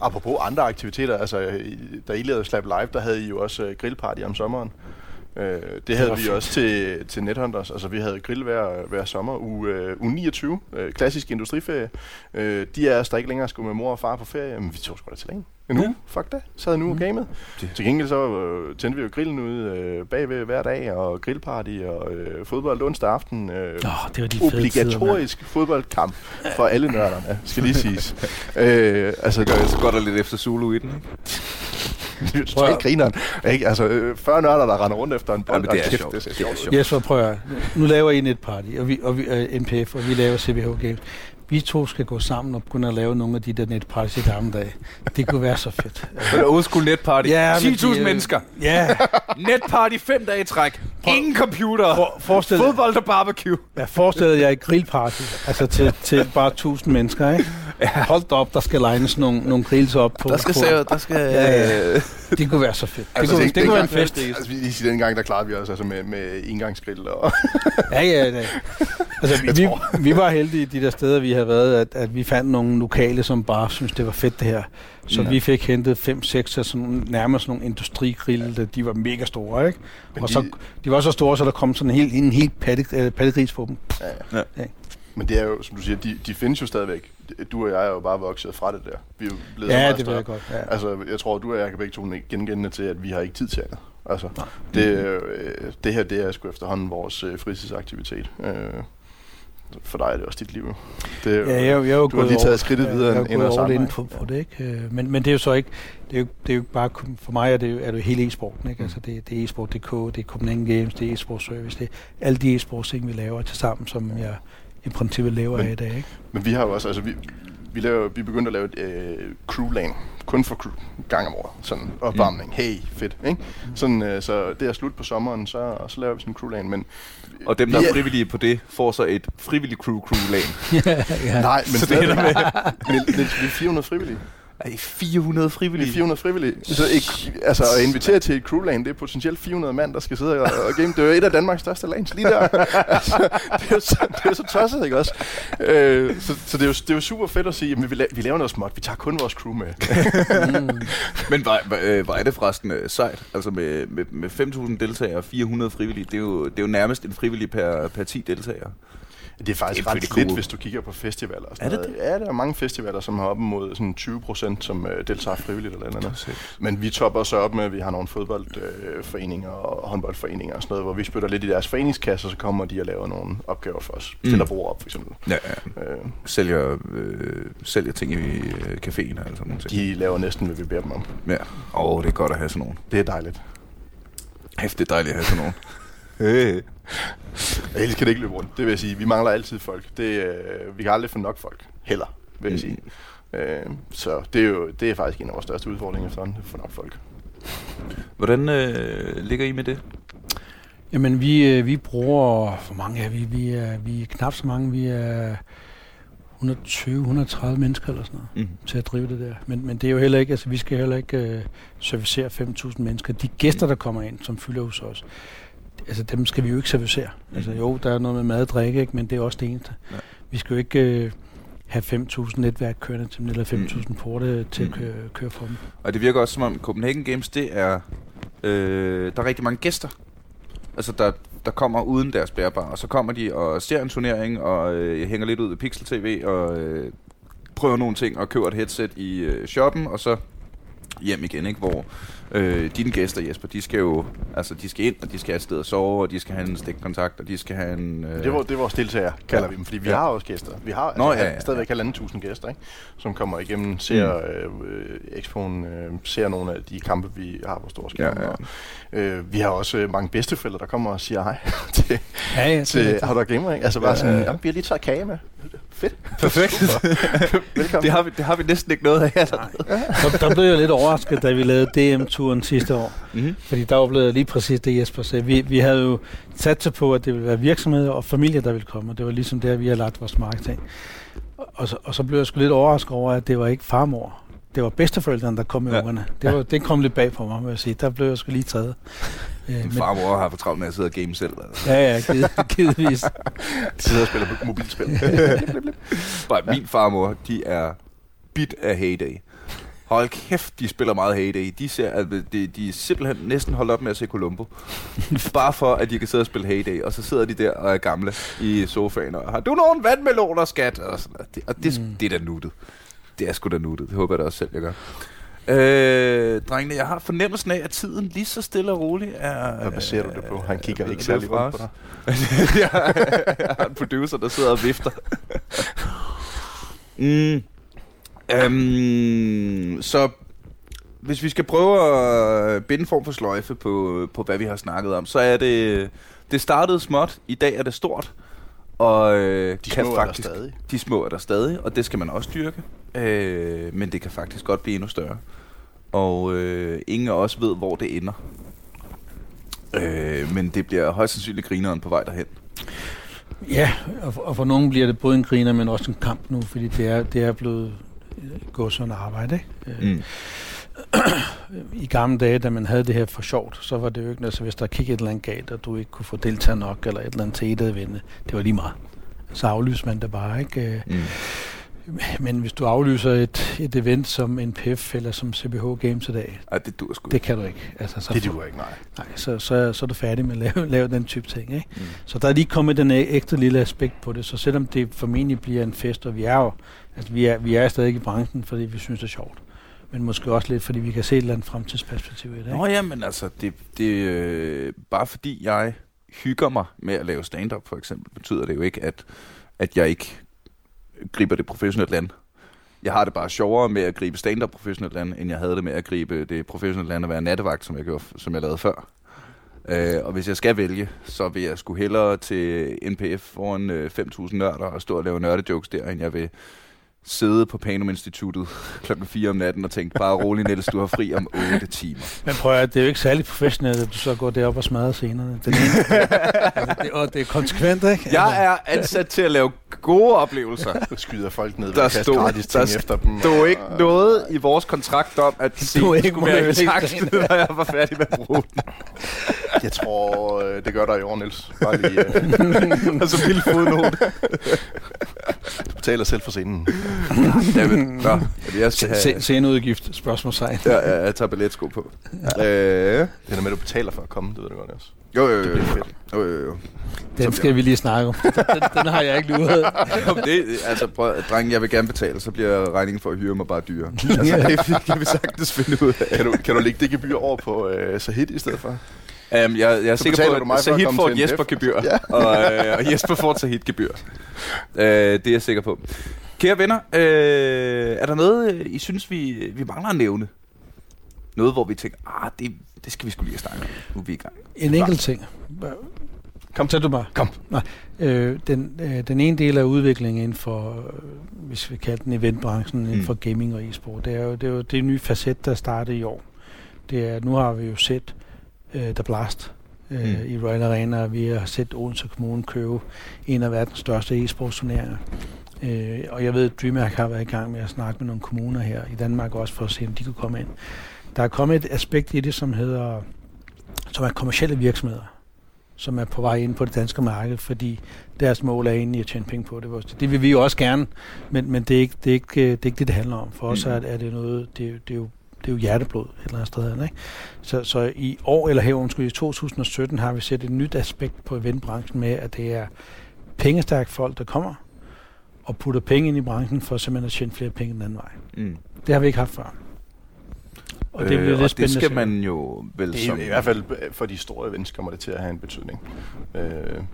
Apropos andre aktiviteter, altså, da I lavede Slap Live, der havde I jo også øh, grillparty om sommeren. Øh, det havde var vi fedt. også til, til Nethunters. Altså, vi havde grill hver, hver sommer. Uge, øh, uge 29, øh, klassisk industriferie. Øh, de af os, der ikke længere skulle med mor og far på ferie, men vi tog sgu da til længe. En uge, fuck det. Sad nu og gamede. Det- Til gengæld så øh, tændte vi jo grillen ude øh, bagved hver dag, og grillparty og øh, fodbold onsdag aften. Øh, Åh, det var de fede tider, obligatorisk fodboldkamp for alle nørderne, skal lige siges. øh, altså, Det gør så godt og lidt efter Zulu i den, ikke? det er totalt grineren. Ikke? Altså, øh, 40 nørder, der render rundt efter en bold. men det er kæft, sjovt. Det, er sjovt. Jesper, prøv at. Nu laver I et party, og vi, og vi uh, NPF, og vi laver CBH Games. Vi to skal gå sammen og begynde at lave nogle af de der netparties i gamle dage. Det kunne være så fedt. Men old school netparty. Ja, men 10.000 de, mennesker. Ja, Netparty fem dage i træk. Ingen computer. for, forestil, Fodbold og barbecue. jeg forestillede jer et grillparty, altså til, til bare 1000 mennesker, ikke? Hold da op, der skal legnes nogle, nogle grills op på. Der skal se, der skal... Ja, ja. Det kunne være så fedt. Det, Altså, kunne, det- det, kunne være en fest. Altså, vi lige sige, dengang, der klarede vi os altså med, med engangsgrill. Og Ja, ja, ja. Altså, vi, vi, vi var heldige de der steder, vi havde været, at, at vi fandt nogle lokale, som bare synes det var fedt det her. Så Ja. vi fik hentet 5-6 af sådan nogle, nærmest nogle industrigrille, de var mega store, ikke? Men og de- så, de var så store, så der kom sådan en helt, en helt patte, øh, pattegris på dem. ja, Ja. ja. Men det er jo, som du siger, de, de findes jo stadigvæk. Du og jeg er jo bare vokset fra det der. Vi er jo blevet Ja, det ved jeg godt. Ja. Altså, jeg tror, du og jeg kan begge to genkende til, at vi har ikke tid til andet. Altså, det, øh, det her, det er sgu efterhånden vores øh, fritidsaktivitet. Øh, for dig er det også dit liv. Det, er jo- Ja, jeg, er jo- jeg er jo du har lige taget over- skridtet videre jeg er end os andre, in på, på det, ikke? Øh, Men, men det er jo så ikke, det er jo, det er jo bare, for mig er det jo, er det jo hele e-sporten, ikke? Altså det, det er e-sport.dk, det er Copenhagen Games, det er e-sport service, det er alle de e-sports ting, vi laver til sammen, som jeg i princippet lever Men- af i dag, ikke? Men vi har jo også, altså vi, vi, laver, vi begyndte at lave et øh, crew lane, kun for crew, gang om året, sådan opvarmning, hey, fedt, ikke? Sådan, øh, så det er slut på sommeren, så, så laver vi sådan en crew lane, men Og dem, der Vi er er- frivillige på det, får så et frivilligt crew crew lane. ja. nej, men Så det ender stadig, men, men, vi er 400 frivillige. Ej, 400 Vi er frivillige. 400 frivillige. Så ikke, altså at invitere til et crew lane, det er potentielt 400 mand, der skal sidde og, og game. Det er jo et af Danmarks største lanes lige der. altså, det, er jo så, det er jo så tosset, ikke også? Øh, så, så det, er jo, det er jo super fedt at sige, at vi, la- vi laver noget småt. Vi tager kun vores crew med. Men var, var, øh, var er det forresten øh, sejt? Altså med, med, med 5.000 deltagere og 400 frivillige, det er jo, det er jo nærmest en frivillig per, per 10 deltagere. Det er faktisk Det er ret pretty lidt, cool. hvis du kigger på festivaler. Og Er sådan det noget. Ja, der er mange festivaler, som har op mod sådan 20 procent, som øh, deltager frivilligt eller andet. Præcis. Men vi topper så op med, at vi har nogle fodboldforeninger foreninger og håndboldforeninger og sådan noget, hvor vi spytter lidt i deres foreningskasse, og så kommer de og laver nogle opgaver for os. Mm. Stiller bord op, for eksempel. Ja, ja. Øh, Sælger, øh, sælger ting i øh, caféen og alt sådan nogle ting. de laver næsten, hvad vi beder dem om. Ja. Åh, oh, det er godt at have sådan nogen. Det er dejligt. Hæft, det er dejligt at have sådan nogen. Hey. Ellers kan det ikke løbe rundt. Det vil jeg sige. Vi mangler altid folk. Det, øh, vi kan aldrig få nok folk. Heller, vil jeg Mm. sige. Øh, så det er jo det er faktisk en af vores største udfordringer efterhånden, at få nok folk. Hvordan øh, ligger I med det? Jamen, vi, øh, vi bruger, hvor mange er vi? Vi er, vi er knap så mange, vi er 120-130 mennesker eller sådan noget Mm. til at drive det der. Men, men det er jo heller ikke, altså vi skal heller ikke øh, servicere 5.000 mennesker. De gæster, der kommer ind, som fylder hos os, altså dem skal vi jo ikke servicere. Altså jo, der er noget med mad og drikke, ikke? men det er også det eneste. Ja. Vi skal jo ikke øh, have 5.000 netværk kørende til dem, eller 5.000 porte til at Mm. køre, køre for dem. Og det virker også som om Copenhagen Games, det er... Øh, der er rigtig mange gæster. Altså, der, der kommer uden deres bærbare. Og så kommer de og ser en turnering, og øh, hænger lidt ud i Pixel TV, og øh, prøver nogle ting, og køber et headset i øh, shoppen, og så hjem igen, ikke? Hvor øh, dine gæster, Jesper, de skal jo, altså de skal ind, og de skal have et sted at sove, og de skal have en stikkontakt, og de skal have en... Øh... Det, var, det er vores deltager, kalder Ja. vi dem, fordi vi Ja. har også gæster. Vi har Nå, altså, ja, ja, ja. stadigvæk halvanden tusind gæster, ikke? som kommer igennem, ser øh, øh, Expoen, øh, ser nogle af de kampe, vi har på store skærme. Ja, ja. Og, øh, vi har også øh, mange bedsteforældre, der kommer og siger hej til, Ja, ja, til How Gamer. Ikke? Altså bare Ja, sådan, ja, ja. jamen, vi har lige taget kage med. Fedt. Perfekt. Velkommen. det, har vi, det har vi næsten ikke noget af her. Der, der blev jeg lidt overrasket, da vi lavede DM-turen sidste år. Mm-hmm. Fordi der oplevede jeg lige præcis det, Jesper sagde. Vi, vi havde jo sat sig på, at det ville være virksomheder og familier, der ville komme. Og det var ligesom der, vi har lagt vores marketing. Og så, og så blev jeg sgu lidt overrasket over, at det var ikke farmor. Det var bedsteforældrene, der kom med Ja. ungerne. Det, var, det kom lidt bag på mig, må jeg sige. Der blev jeg sgu lige taget. Min far og mor har for travlt med at sidde og game selv. Altså. Ja, ja, givet, givetvis. De sidder og spiller mobilspil. Bare min far og mor, de er bit af Heyday. Hold kæft, de spiller meget Heyday. De, ser, at de, de er simpelthen næsten holdt op med at se Columbo. Bare for, at de kan sidde og spille Heyday. Og så sidder de der og er gamle i sofaen. Og har du nogen vandmeloner, skat? Og, sådan noget. det, og det, mm. det er da nuttet. Det er sgu da nuttet. Det håber jeg da også selv, jeg gør. Øh, drengene, jeg har fornemmelsen af, at tiden lige så stille og roligt er... Hvad baserer du det på? Han kigger øh, ikke særlig rundt på dig. jeg, jeg har en producer, der sidder og vifter. mm. um, så hvis vi skal prøve at binde en form for sløjfe på, på, hvad vi har snakket om, så er det... Det startede småt, i dag er det stort. Og øh, De kan små er der faktisk, stadig. De små er der stadig, og det skal man også dyrke. Øh, men det kan faktisk godt blive endnu større. Og øh, ingen af os ved, hvor det ender. Øh, men det bliver højst sandsynligt grineren på vej derhen. Ja, og for, og for nogen bliver det både en griner, men også en kamp nu, fordi det er, det er blevet øh, gået sådan arbejde. Ikke? Øh, Mm. I gamle dage, da man havde det her for sjovt, så var det jo ikke noget, så hvis der kiggede et eller andet galt, og du ikke kunne få deltager nok, eller et eller andet til et vinde, det var lige meget. Så aflyser man det bare, ikke? Øh, Mm. Men hvis du aflyser et, et event som NPF eller som CBH Games i dag, Ej, det dur sgu det kan du ikke. Altså, så, Det duer ikke, nej. nej, så, så, så er du færdig med at lave, lave den type ting. Ikke? Mm. Så der er lige kommet den ekstra lille aspekt på det, så selvom det formentlig bliver en fest, og vi er jo, altså vi er, vi er stadig i branchen, fordi vi synes, det er sjovt. Men måske også lidt, fordi vi kan se et eller andet fremtidsperspektiv i det. Ikke? Nå ja, men altså, det, det øh, bare fordi jeg hygger mig med at lave stand-up for eksempel, betyder det jo ikke, at, at jeg ikke griber det professionelt land. Jeg har det bare sjovere med at gribe stand-up professionelt land, end jeg havde det med at gribe det professionelle land at være nattevagt, som jeg, gjorde, som jeg lavede før. Øh, og hvis jeg skal vælge, så vil jeg skulle hellere til NPF foran øh, 5.000 nørder og stå og lave nørdejokes der, end jeg vil sidde på Panum Instituttet klokken 4 om natten og tænke, bare rolig Niels, du har fri om 8 timer. Men prøv at det er jo ikke særlig professionelt, at du så går derop og smadrer scenerne. Den ene, altså, det, og det er konsekvent, ikke? Jeg er ansat til at lave gode oplevelser. Du skyder folk ned ved Der stod- gratis der ting efter dem. Der er jo ikke og- noget i vores kontrakt om, at det Du ikke skulle være intakt, scenen. når jeg var færdig med at bruge den. Jeg tror, øh, det gør der i år, Niels. Bare lige, øh, Og så lille fodnote. Du betaler selv for scenen. Jamen, nå, fordi jeg skal have... Se, sceneudgift, spørgsmålstegn. Ja, ja, jeg tager billetsko på. Øh, Det er med, at du betaler for at komme, det ved du godt, Niels. jo, jo, Det jo, bliver fedt. jo, jo, jo. Den skal vi lige snakke om. Den, den har jeg ikke luret. Det, altså, prøv, drenge, jeg vil gerne betale, så bliver regningen for at hyre mig bare dyrere. Altså, det kan vi sagtens finde ud af. Kan du, kan du lægge det gebyr over på øh, Sahid i stedet for? Um, jeg, jeg er Så sikker på, mig at at Sahid får til et Jesper-gebyr, Ja. og, øh, og Jesper får et Sahid-gebyr. Uh, det er jeg sikker på. Kære venner, øh, er der noget, øh, I synes, vi, vi mangler at nævne? Noget, hvor vi tænker, ah, det, det skal vi skulle lige have snakket om. Nu er vi i gang. En enkelt ting. Kom, tag du bare. Kom. Nej, øh, den, øh, den ene del af udviklingen inden for, øh, hvis vi kalder den eventbranchen, inden Mm. for gaming og e-sport, det er jo det, er jo det nye facet, der startede i år. Det er, nu har vi jo set øh, The Blast øh, Mm. i Royal Arena, og vi har set Odense Kommune købe en af verdens største e-sportsturneringer. Øh, og jeg ved, at DreamHack har været i gang med at snakke med nogle kommuner her i Danmark også for at se, om de kunne komme ind. Der er kommet et aspekt i det, som hedder som er kommersielle virksomheder, som er på vej ind på det danske marked, fordi deres mål er egentlig at tjene penge på det. Det vil vi jo også gerne, men, men det, er ikke, det, er ikke, øh, det er ikke det, det handler om. For os Mm. er, er det noget, det, det, er jo, det er jo hjerteblod et eller andet sted. Ikke? Så, så i år, eller her undskyld, i 2017 har vi set et nyt aspekt på eventbranchen med, at det er pengestærke folk, der kommer og putter penge ind i branchen for simpelthen at tjene flere penge den anden vej. Mm. Det har vi ikke haft før. Og det bliver Øh, lidt og det skal man jo vel Det som... i hvert fald for de store events kommer det til at have en betydning øh,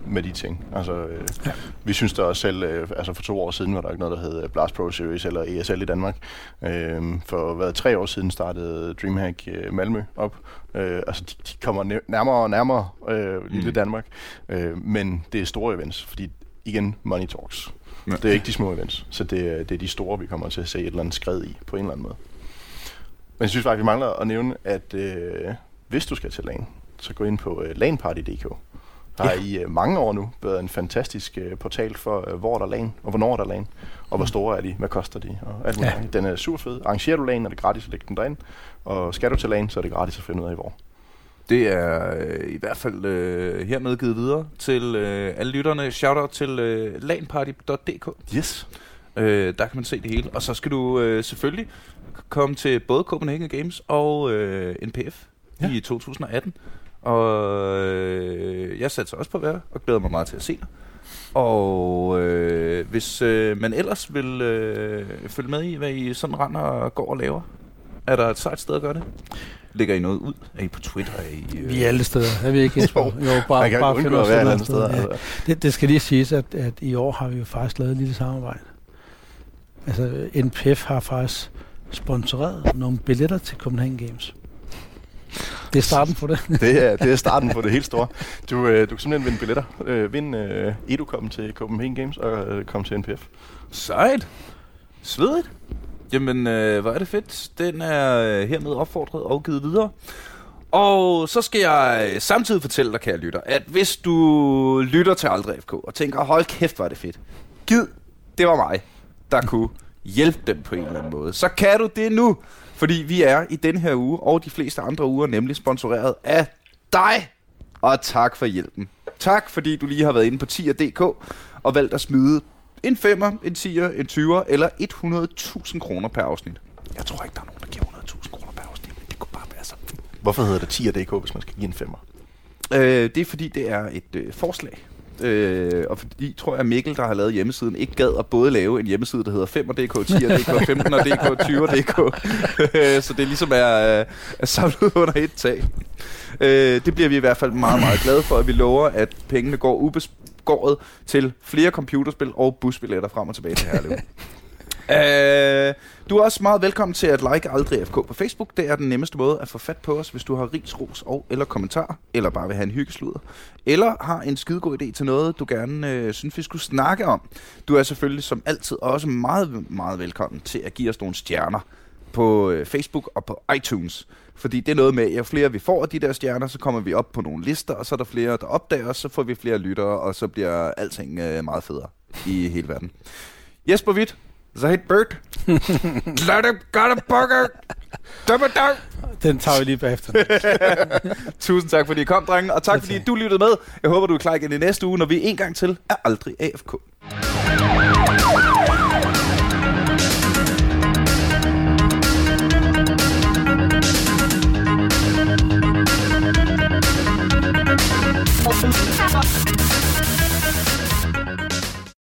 med de ting. Altså, øh, ja. Vi synes da også selv, øh, altså for to år siden var der ikke noget, der hed øh, Blast Pro Series eller ESL i Danmark. Øh, for hvad, tre år siden startede Dreamhack øh, Malmø op. Øh, altså de, de kommer næ- nærmere og nærmere øh, lille Mm. Danmark. Øh, men det er store events, fordi igen, money talks. Ja. Det er ikke de små events, så det, det er de store, vi kommer til at se et eller andet skred i på en eller anden måde. Men jeg synes faktisk, vi mangler at nævne, at øh, hvis du skal til LAN, så gå ind på øh, lanparty.dk. Der har Ja. i øh, mange år nu været en fantastisk øh, portal for, øh, hvor der er LAN, og hvornår der er LAN, og hvor store er de, hvad koster de, og alt muligt. Ja. Den er super fed. Arrangerer du LAN, er det gratis at lægge den derind, og skal du til LAN, så er det gratis at finde ud af, hvor. Det er øh, i hvert fald øh, hermed givet videre til øh, alle lytterne. Shoutout til øh, lanparty.dk. Yes. Øh, der kan man se det hele. Og så skal du øh, selvfølgelig komme til både Copenhagen Games og øh, NPF ja. I 2018. Og øh, jeg satser også på at være, og glæder mig meget til at se dig. Og øh, hvis øh, man ellers vil øh, følge med i, hvad I sådan render og går og laver, er der et sejt sted at gøre det? Lægger I noget ud? Er I på Twitter? Er I, øh... Vi er alle steder. Er vi ikke? Jesper? Jo. jo bare, kan bare finde os et andet sted. Ja. Altså. Det, det skal lige siges, at, at i år har vi jo faktisk lavet et lille samarbejde. Altså, NPF har faktisk sponsoreret nogle billetter til Copenhagen Games. Det er starten på det. det, er, det er starten på det helt store. Du, øh, du kan simpelthen vinde billetter. Øh, vind øh, Educom til Copenhagen Games og øh, komme til NPF. Sejt. Svedigt. Jamen, øh, hvor er det fedt. Den er øh, hermed opfordret og givet videre. Og så skal jeg øh, samtidig fortælle dig, kære lytter, at hvis du lytter til Aldrig FK og tænker, hold kæft, hvor er det fedt. Gid, det var mig, der kunne hjælpe dem på en eller anden måde. Så kan du det nu, fordi vi er i den her uge og de fleste andre uger nemlig sponsoreret af dig. Og tak for hjælpen. Tak, fordi du lige har været inde på tier.dk og valgt at smide en femmer, en 10'er, en 20'er eller 100.000 kroner per afsnit. Jeg tror ikke, der er nogen, der giver 100.000 kroner per afsnit, men det kunne bare være så. Hvorfor hedder det 10.dk, hvis man skal give en femmer? Øh, det er fordi, det er et øh, forslag. Øh, og fordi, tror jeg, Mikkel, der har lavet hjemmesiden, ikke gad at både lave en hjemmeside, der hedder 5'er.dk, 10'er.dk, 15'er.dk, 20'er.dk. så det ligesom er, øh, er samlet under et tag. Øh, det bliver vi i hvert fald meget, meget glade for, at vi lover, at pengene går ubeskåret til flere computerspil og busbilletter frem og tilbage til Herlev. Øh, du er også meget velkommen til at like Aldrig FK på Facebook. Det er den nemmeste måde at få fat på os, hvis du har ris, ros og eller kommentar, eller bare vil have en hyggesluder, eller har en skidegod idé til noget, du gerne øh, synes, vi skulle snakke om. Du er selvfølgelig som altid også meget, meget velkommen til at give os nogle stjerner på øh, Facebook og på iTunes. Fordi det er noget med, at jo flere vi får af de der stjerner, så kommer vi op på nogle lister, og så er der flere, der opdager os, så får vi flere lyttere, og så bliver alting øh, meget federe i hele verden. Jesper Witt, Zahid Bird, Let it got a burger. Den tager vi lige bagefter. Tusind tak, fordi I kom, drenge, og tak, fordi du lyttede med. Jeg håber, du er klar igen i næste uge, når vi en gang til er aldrig AFK.